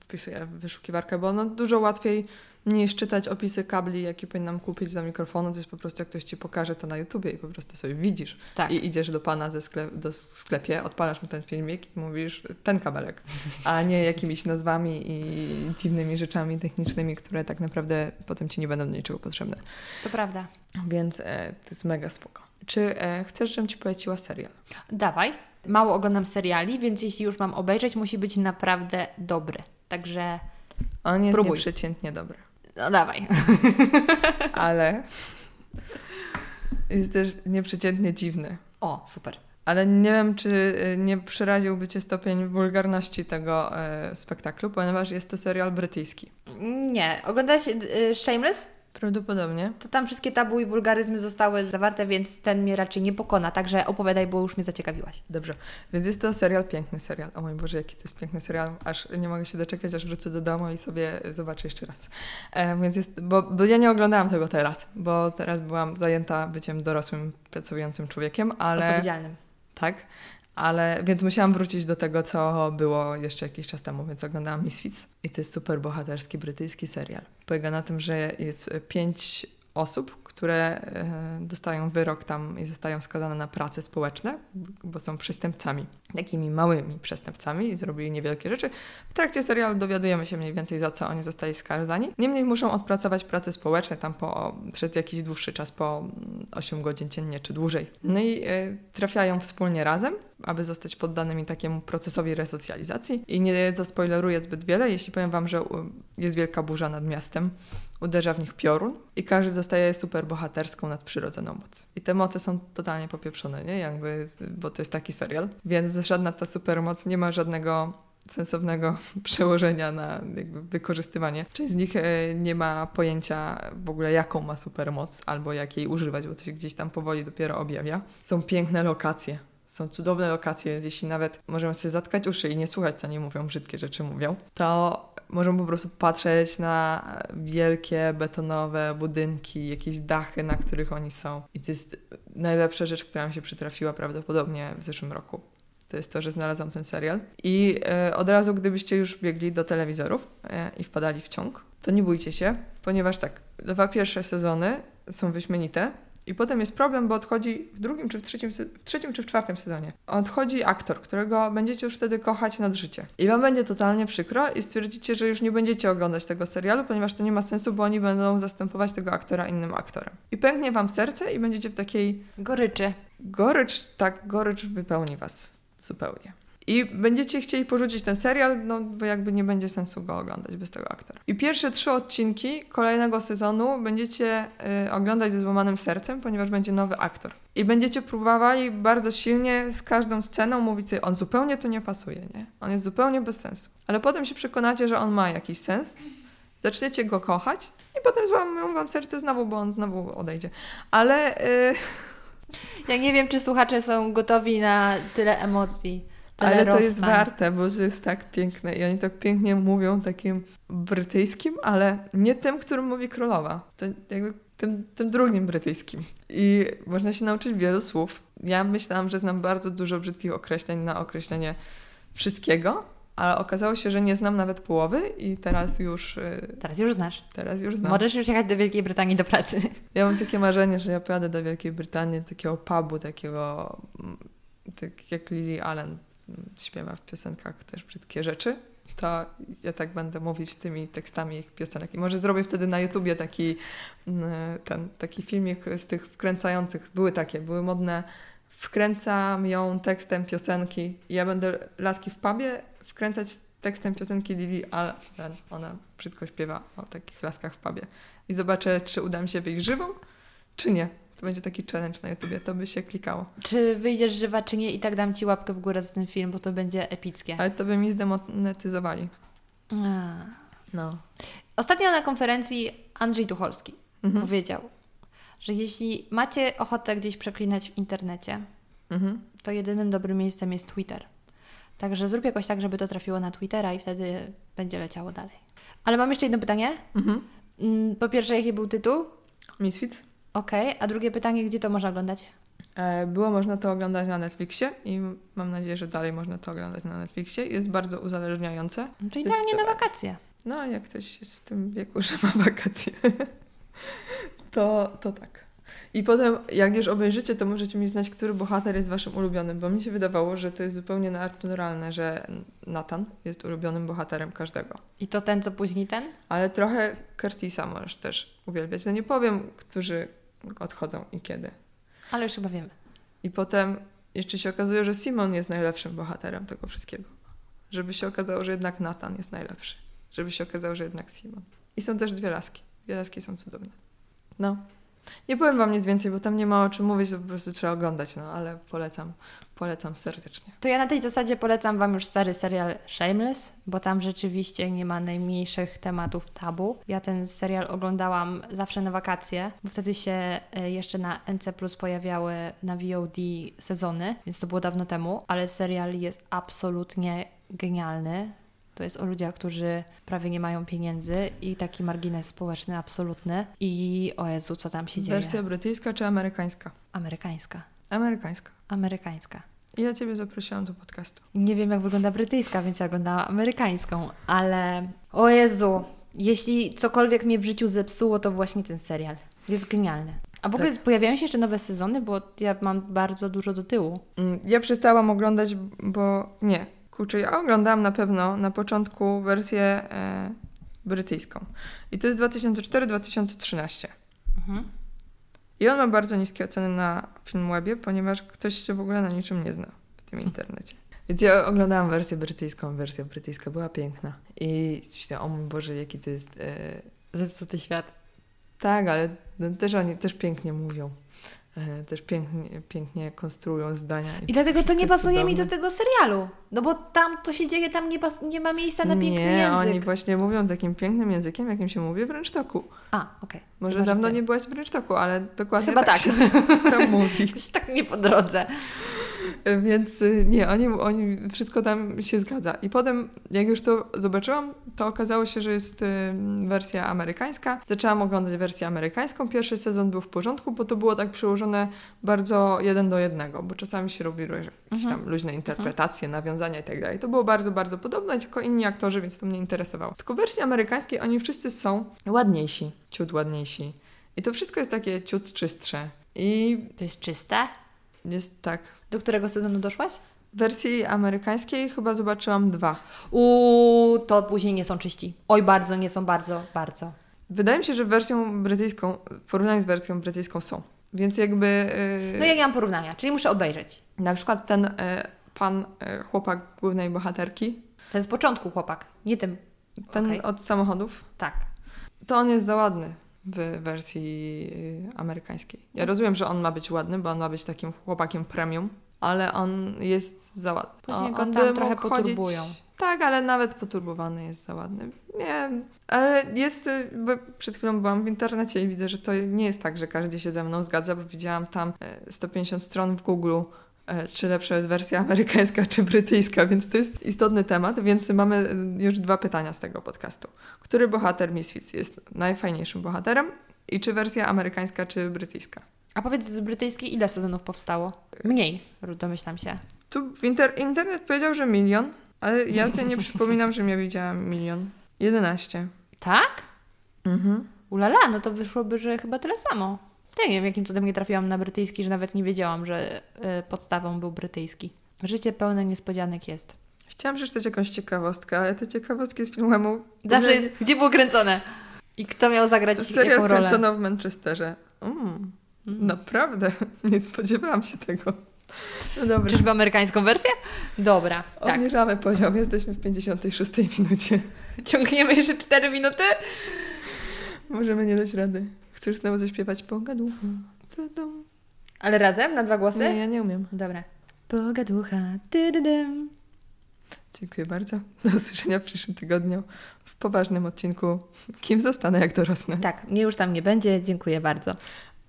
Wpisuję w wyszukiwarkę, bo no dużo łatwiej niż czytać opisy kabli, jakie powinnam kupić za mikrofonu, to jest po prostu jak ktoś Ci pokaże to na YouTubie i po prostu sobie widzisz. Tak. I idziesz do pana ze sklep, do sklepie, odpalasz mu ten filmik i mówisz ten kabelek, a nie jakimiś nazwami i dziwnymi rzeczami technicznymi, które tak naprawdę potem Ci nie będą do niczego potrzebne. To prawda. Więc e, to jest mega spoko. Czy e, chcesz, żebym Ci poleciła serial? Dawaj. Mało oglądam seriali, więc jeśli już mam obejrzeć, musi być naprawdę dobry. Także On jest Próbuj. nieprzeciętnie dobry. no dawaj. [LAUGHS] ale jest też nieprzeciętnie dziwny. O, super. Ale nie wiem, czy y, nie przeraziłby Cię stopień wulgarności tego e, spektaklu, ponieważ jest to serial brytyjski. Nie. Oglądałeś y, Shameless? Prawdopodobnie. To tam wszystkie tabu i wulgaryzmy zostały zawarte, więc ten mnie raczej nie pokona. Także opowiadaj, bo już mnie zaciekawiłaś. Dobrze, więc jest to serial, piękny serial. O mój Boże, jaki to jest piękny serial. Aż nie mogę się doczekać, aż wrócę do domu i sobie zobaczę jeszcze raz. E, więc jest, bo, bo ja nie oglądałam tego teraz, bo teraz byłam zajęta byciem dorosłym, pracującym człowiekiem, ale... Odpowiedzialnym. Tak, ale więc musiałam wrócić do tego, co było jeszcze jakiś czas temu, więc oglądałam Misfits i to jest super bohaterski brytyjski serial. Polega na tym, że jest e, pięć osób, które e, dostają wyrok tam i zostają skazane na prace społeczne, bo są przestępcami, takimi małymi przestępcami i zrobili niewielkie rzeczy. W trakcie serialu dowiadujemy się mniej więcej za co oni zostali skazani. Niemniej muszą odpracować prace społeczne tam po, przez jakiś dłuższy czas, po mm, 8 godzin dziennie czy dłużej. No i e, trafiają wspólnie razem, aby zostać poddanymi takiemu procesowi resocjalizacji. I nie zaspoileruję zbyt wiele, jeśli powiem Wam, że u, jest wielka burza nad miastem, uderza w nich piorun i każdy dostaje super bohaterską nadprzyrodzoną moc. I te moce są totalnie popieprzone, nie? Jakby, bo to jest taki serial. Więc żadna ta supermoc nie ma żadnego sensownego [LAUGHS] przełożenia na wykorzystywanie. Część z nich e, nie ma pojęcia w ogóle jaką ma supermoc albo jak jej używać, bo to się gdzieś tam powoli dopiero objawia. Są piękne lokacje. Są cudowne lokacje, więc jeśli nawet możemy sobie zatkać uszy i nie słuchać, co nie mówią, brzydkie rzeczy mówią, to możemy po prostu patrzeć na wielkie betonowe budynki, jakieś dachy, na których oni są. I to jest najlepsza rzecz, która mi się przytrafiła prawdopodobnie w zeszłym roku. To jest to, że znalazłam ten serial. I e, od razu, gdybyście już biegli do telewizorów e, i wpadali w ciąg, to nie bójcie się, ponieważ tak, dwa pierwsze sezony są wyśmienite. I potem jest problem, bo odchodzi w drugim czy w trzecim, w trzecim czy w czwartym sezonie. Odchodzi aktor, którego będziecie już wtedy kochać nad życie. I wam będzie totalnie przykro i stwierdzicie, że już nie będziecie oglądać tego serialu, ponieważ to nie ma sensu, bo oni będą zastępować tego aktora innym aktorem. I pęknie wam serce i będziecie w takiej Goryczy. gorycz, tak, gorycz wypełni was zupełnie. I będziecie chcieli porzucić ten serial, no bo jakby nie będzie sensu go oglądać bez tego aktora. I pierwsze trzy odcinki kolejnego sezonu będziecie y, oglądać ze złamanym sercem, ponieważ będzie nowy aktor. I będziecie próbowali bardzo silnie z każdą sceną mówić sobie, on zupełnie tu nie pasuje, nie? On jest zupełnie bez sensu. Ale potem się przekonacie, że on ma jakiś sens, zaczniecie go kochać i potem złamią wam serce znowu, bo on znowu odejdzie. Ale... Y, Ja nie wiem, czy słuchacze są gotowi na tyle emocji. Ale to jest warte, bo że jest tak piękne i oni tak pięknie mówią takim brytyjskim, ale nie tym, którym mówi królowa. To jakby tym, tym drugim brytyjskim. I można się nauczyć wielu słów. Ja myślałam, że znam bardzo dużo brzydkich określeń na określenie wszystkiego, ale okazało się, że nie znam nawet połowy i teraz już, y, Teraz już znasz. teraz już znam. Możesz już jechać do Wielkiej Brytanii do pracy. [LAUGHS] Ja mam takie marzenie, że ja pojadę do Wielkiej Brytanii, do takiego pubu, takiego, tak jak Lily Allen śpiewa w piosenkach też brzydkie rzeczy, to ja tak będę mówić tymi tekstami ich piosenek. I może zrobię wtedy na YouTubie taki, mm, ten, taki filmik z tych wkręcających, były takie, były modne, wkręcam ją tekstem piosenki ja będę laski w pubie wkręcać tekstem piosenki Lily Allen. Ona brzydko śpiewa o takich laskach w pubie. I zobaczę, czy uda mi się wyjść żywą, czy nie. To będzie taki challenge na YouTubie, to by się klikało. Czy wyjdziesz żywa, czy nie i tak dam Ci łapkę w górę za ten film, bo to będzie epickie. Ale to by mi zdemonetyzowali. A. No. Ostatnio na konferencji Andrzej Tucholski Mhm. powiedział, że jeśli macie ochotę gdzieś przeklinać w internecie, Mhm. to jedynym dobrym miejscem jest Twitter. Także zrób jakoś tak, żeby to trafiło na Twittera i wtedy będzie leciało dalej. Ale mam jeszcze jedno pytanie. Mhm. Mm, Po pierwsze, jaki był tytuł? Misfits. Okej, a drugie pytanie, gdzie to można oglądać? E, Było można to oglądać na Netflixie i mam nadzieję, że dalej można to oglądać na Netflixie. Jest bardzo uzależniające. No to idealnie na wakacje. No, jak ktoś jest w tym wieku, [LAUGHS] że ma wakacje, [LAUGHS] to, to tak. I potem, jak już obejrzycie, to możecie mi znać, który bohater jest waszym ulubionym, bo mi się wydawało, że to jest zupełnie naturalne, że Nathan jest ulubionym bohaterem każdego. I to ten, co później ten? Ale trochę Curtisa możesz też uwielbiać. No nie powiem, którzy odchodzą i kiedy. Ale już chyba wiemy. I potem jeszcze się okazuje, że Simon jest najlepszym bohaterem tego wszystkiego. Żeby się okazało, że jednak Nathan jest najlepszy. Żeby się okazało, że jednak Simon. I są też dwie laski. Dwie laski są cudowne. No. Nie powiem wam nic więcej, bo tam nie ma o czym mówić, to po prostu trzeba oglądać, no ale polecam, polecam serdecznie. To ja na tej zasadzie polecam Wam już stary serial Shameless, bo tam rzeczywiście nie ma najmniejszych tematów tabu. Ja ten serial oglądałam zawsze na wakacje, bo wtedy się e, jeszcze na NC Plus pojawiały na VOD sezony, więc to było dawno temu, ale serial jest absolutnie genialny. To jest o ludziach, którzy prawie nie mają pieniędzy i taki margines społeczny absolutny. I o Jezu, co tam się dzieje? Wersja brytyjska czy amerykańska? Amerykańska. Amerykańska. Amerykańska. I ja ciebie zaprosiłam do podcastu. Nie wiem, jak wygląda brytyjska, więc ja oglądałam amerykańską, ale o Jezu, jeśli cokolwiek mnie w życiu zepsuło, to właśnie ten serial. Jest genialny. A w ogóle pojawiają się jeszcze nowe sezony, bo ja mam bardzo dużo do tyłu. Mm, Ja przestałam oglądać, bo nie. Kurczę, ja oglądałam na pewno na początku wersję e, brytyjską. I to jest 2004-2013. Mhm. I on ma bardzo niskie oceny na Filmwebie, ponieważ ktoś się w ogóle na niczym nie zna w tym internecie. Więc ja oglądałam wersję brytyjską. Wersja brytyjska była piękna. I myślałam, o mój Boże, jaki to jest... E, Zepsuty świat. tak, ale no, też oni też pięknie mówią. E, też pięknie, pięknie konstruują zdania. I dlatego to nie pasuje mi do cudowne. tego serialu. No bo tam co się dzieje, tam nie, pas- nie ma miejsca na piękny nie, język. oni właśnie mówią takim pięknym językiem, jakim się mówi w rynsztoku. A, okej. Może Chyba, dawno ty. nie byłaś w rynsztoku, ale dokładnie Chyba tak. się [LAUGHS] tam mówi. [LAUGHS] Tak nie po drodze. [LAUGHS] Więc y, nie, oni, oni, wszystko tam się zgadza. I potem, jak już to zobaczyłam, to okazało się, że jest y, wersja amerykańska. Zaczęłam oglądać wersję amerykańską. Pierwszy sezon był w porządku, bo to było tak przełożone bardzo jeden do jednego, bo czasami się robiły jakieś Mhm. tam luźne interpretacje, nawiązania i tak dalej. To było bardzo, bardzo podobne, tylko inni aktorzy, więc to mnie interesowało. Tylko w wersji amerykańskiej oni wszyscy są ładniejsi, ciut ładniejsi. I to wszystko jest takie ciut czystsze. I To jest czyste? Jest tak. Do którego sezonu doszłaś? W wersji amerykańskiej chyba zobaczyłam dwa. Uuu, to później nie są czyści. Oj, bardzo, nie są bardzo, bardzo. Wydaje mi się, że wersją brytyjską, w porównaniu z wersją brytyjską są. Więc jakby. Yy, No ja nie mam porównania, czyli muszę obejrzeć. Na przykład ten e, pan, e, chłopak głównej bohaterki, Ten z początku chłopak, nie tym. ten Okej. od samochodów, Tak. to on jest za ładny w wersji y, amerykańskiej. Ja rozumiem, że on ma być ładny, bo on ma być takim chłopakiem premium, ale on jest za ładny. Później go on tam trochę poturbują. Tak, ale nawet poturbowany jest za ładny. Nie, ale jest, y, bo przed chwilą byłam w internecie i widzę, że to nie jest tak, że każdy się ze mną zgadza, bo widziałam tam e, 150 stron w Google, czy lepsza jest wersja amerykańska, czy brytyjska, więc to jest istotny temat, więc mamy y, już dwa pytania z tego podcastu. Który bohater Misfits jest najfajniejszym bohaterem i czy wersja amerykańska, czy brytyjska? A powiedz z brytyjskiej ile sezonów powstało? Mniej, domyślam się. Tu w inter internet powiedział, że milion, ale ja sobie nie [LAUGHS] przypominam, że ja widziałam milion. 11. Tak? Mhm. Ulala, no to wyszłoby, że chyba tyle samo. Ja nie wiem, jakim cudem nie trafiłam na brytyjski, że nawet nie wiedziałam, że y, podstawą był brytyjski. Życie pełne niespodzianek jest. Chciałam przeczytać jakąś ciekawostkę, ale te ciekawostki z filmu... Zawsze jest, gdzie było kręcone? I kto miał zagrać jaką Serial rolę? kręcono w Manchesterze. Mm, Mm. naprawdę, [LAUGHS] nie spodziewałam się tego. No dobra, Czyżby amerykańską wersję? Dobra, tak. obniżamy poziom, jesteśmy w 56 minucie. Ciągniemy jeszcze 4 minuty? Możemy nie dać rady. Chcesz znowu zaśpiewać pogaducha? Tudum. Ale razem, na dwa głosy? Nie, ja nie umiem. Dobra. Pogaducha, dydydym. Dziękuję bardzo. Do usłyszenia w przyszłym tygodniu w poważnym odcinku Kim zostanę jak dorosnę. Tak, mnie już tam nie będzie, dziękuję bardzo.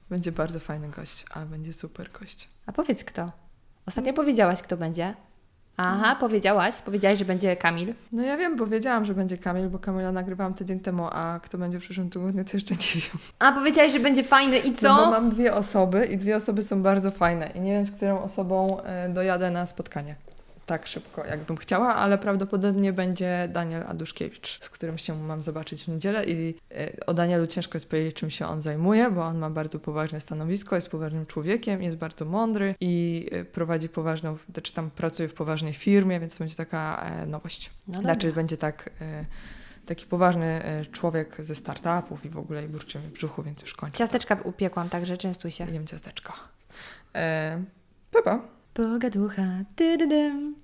Będzie bardzo fajny gość, a będzie super gość. A powiedz kto? Ostatnio powiedziałaś, kto będzie. Aha, powiedziałaś. Powiedziałaś, że będzie Kamil. No ja wiem, bo wiedziałam, że będzie Kamil, bo Kamila nagrywałam tydzień temu, a kto będzie w przyszłym tygodniu, to jeszcze nie wiem. A powiedziałaś, że będzie fajny i co? No bo mam dwie osoby i dwie osoby są bardzo fajne i nie wiem, z którą osobą e, dojadę na spotkanie. Tak szybko, jakbym chciała, ale prawdopodobnie będzie Daniel Aduszkiewicz, z którym się mam zobaczyć w niedzielę i e, o Danielu ciężko jest powiedzieć, czym się on zajmuje, bo on ma bardzo poważne stanowisko, jest poważnym człowiekiem, jest bardzo mądry i e, prowadzi poważną, czy tam pracuje w poważnej firmie, więc to będzie taka e, nowość. No Znaczy będzie tak taki poważny człowiek ze startupów i w ogóle i burczy w brzuchu, więc już kończę. Ciasteczka upiekłam, także częstuj się. Jem ciasteczko. E, pa, pa. Pogaducha, dydydym.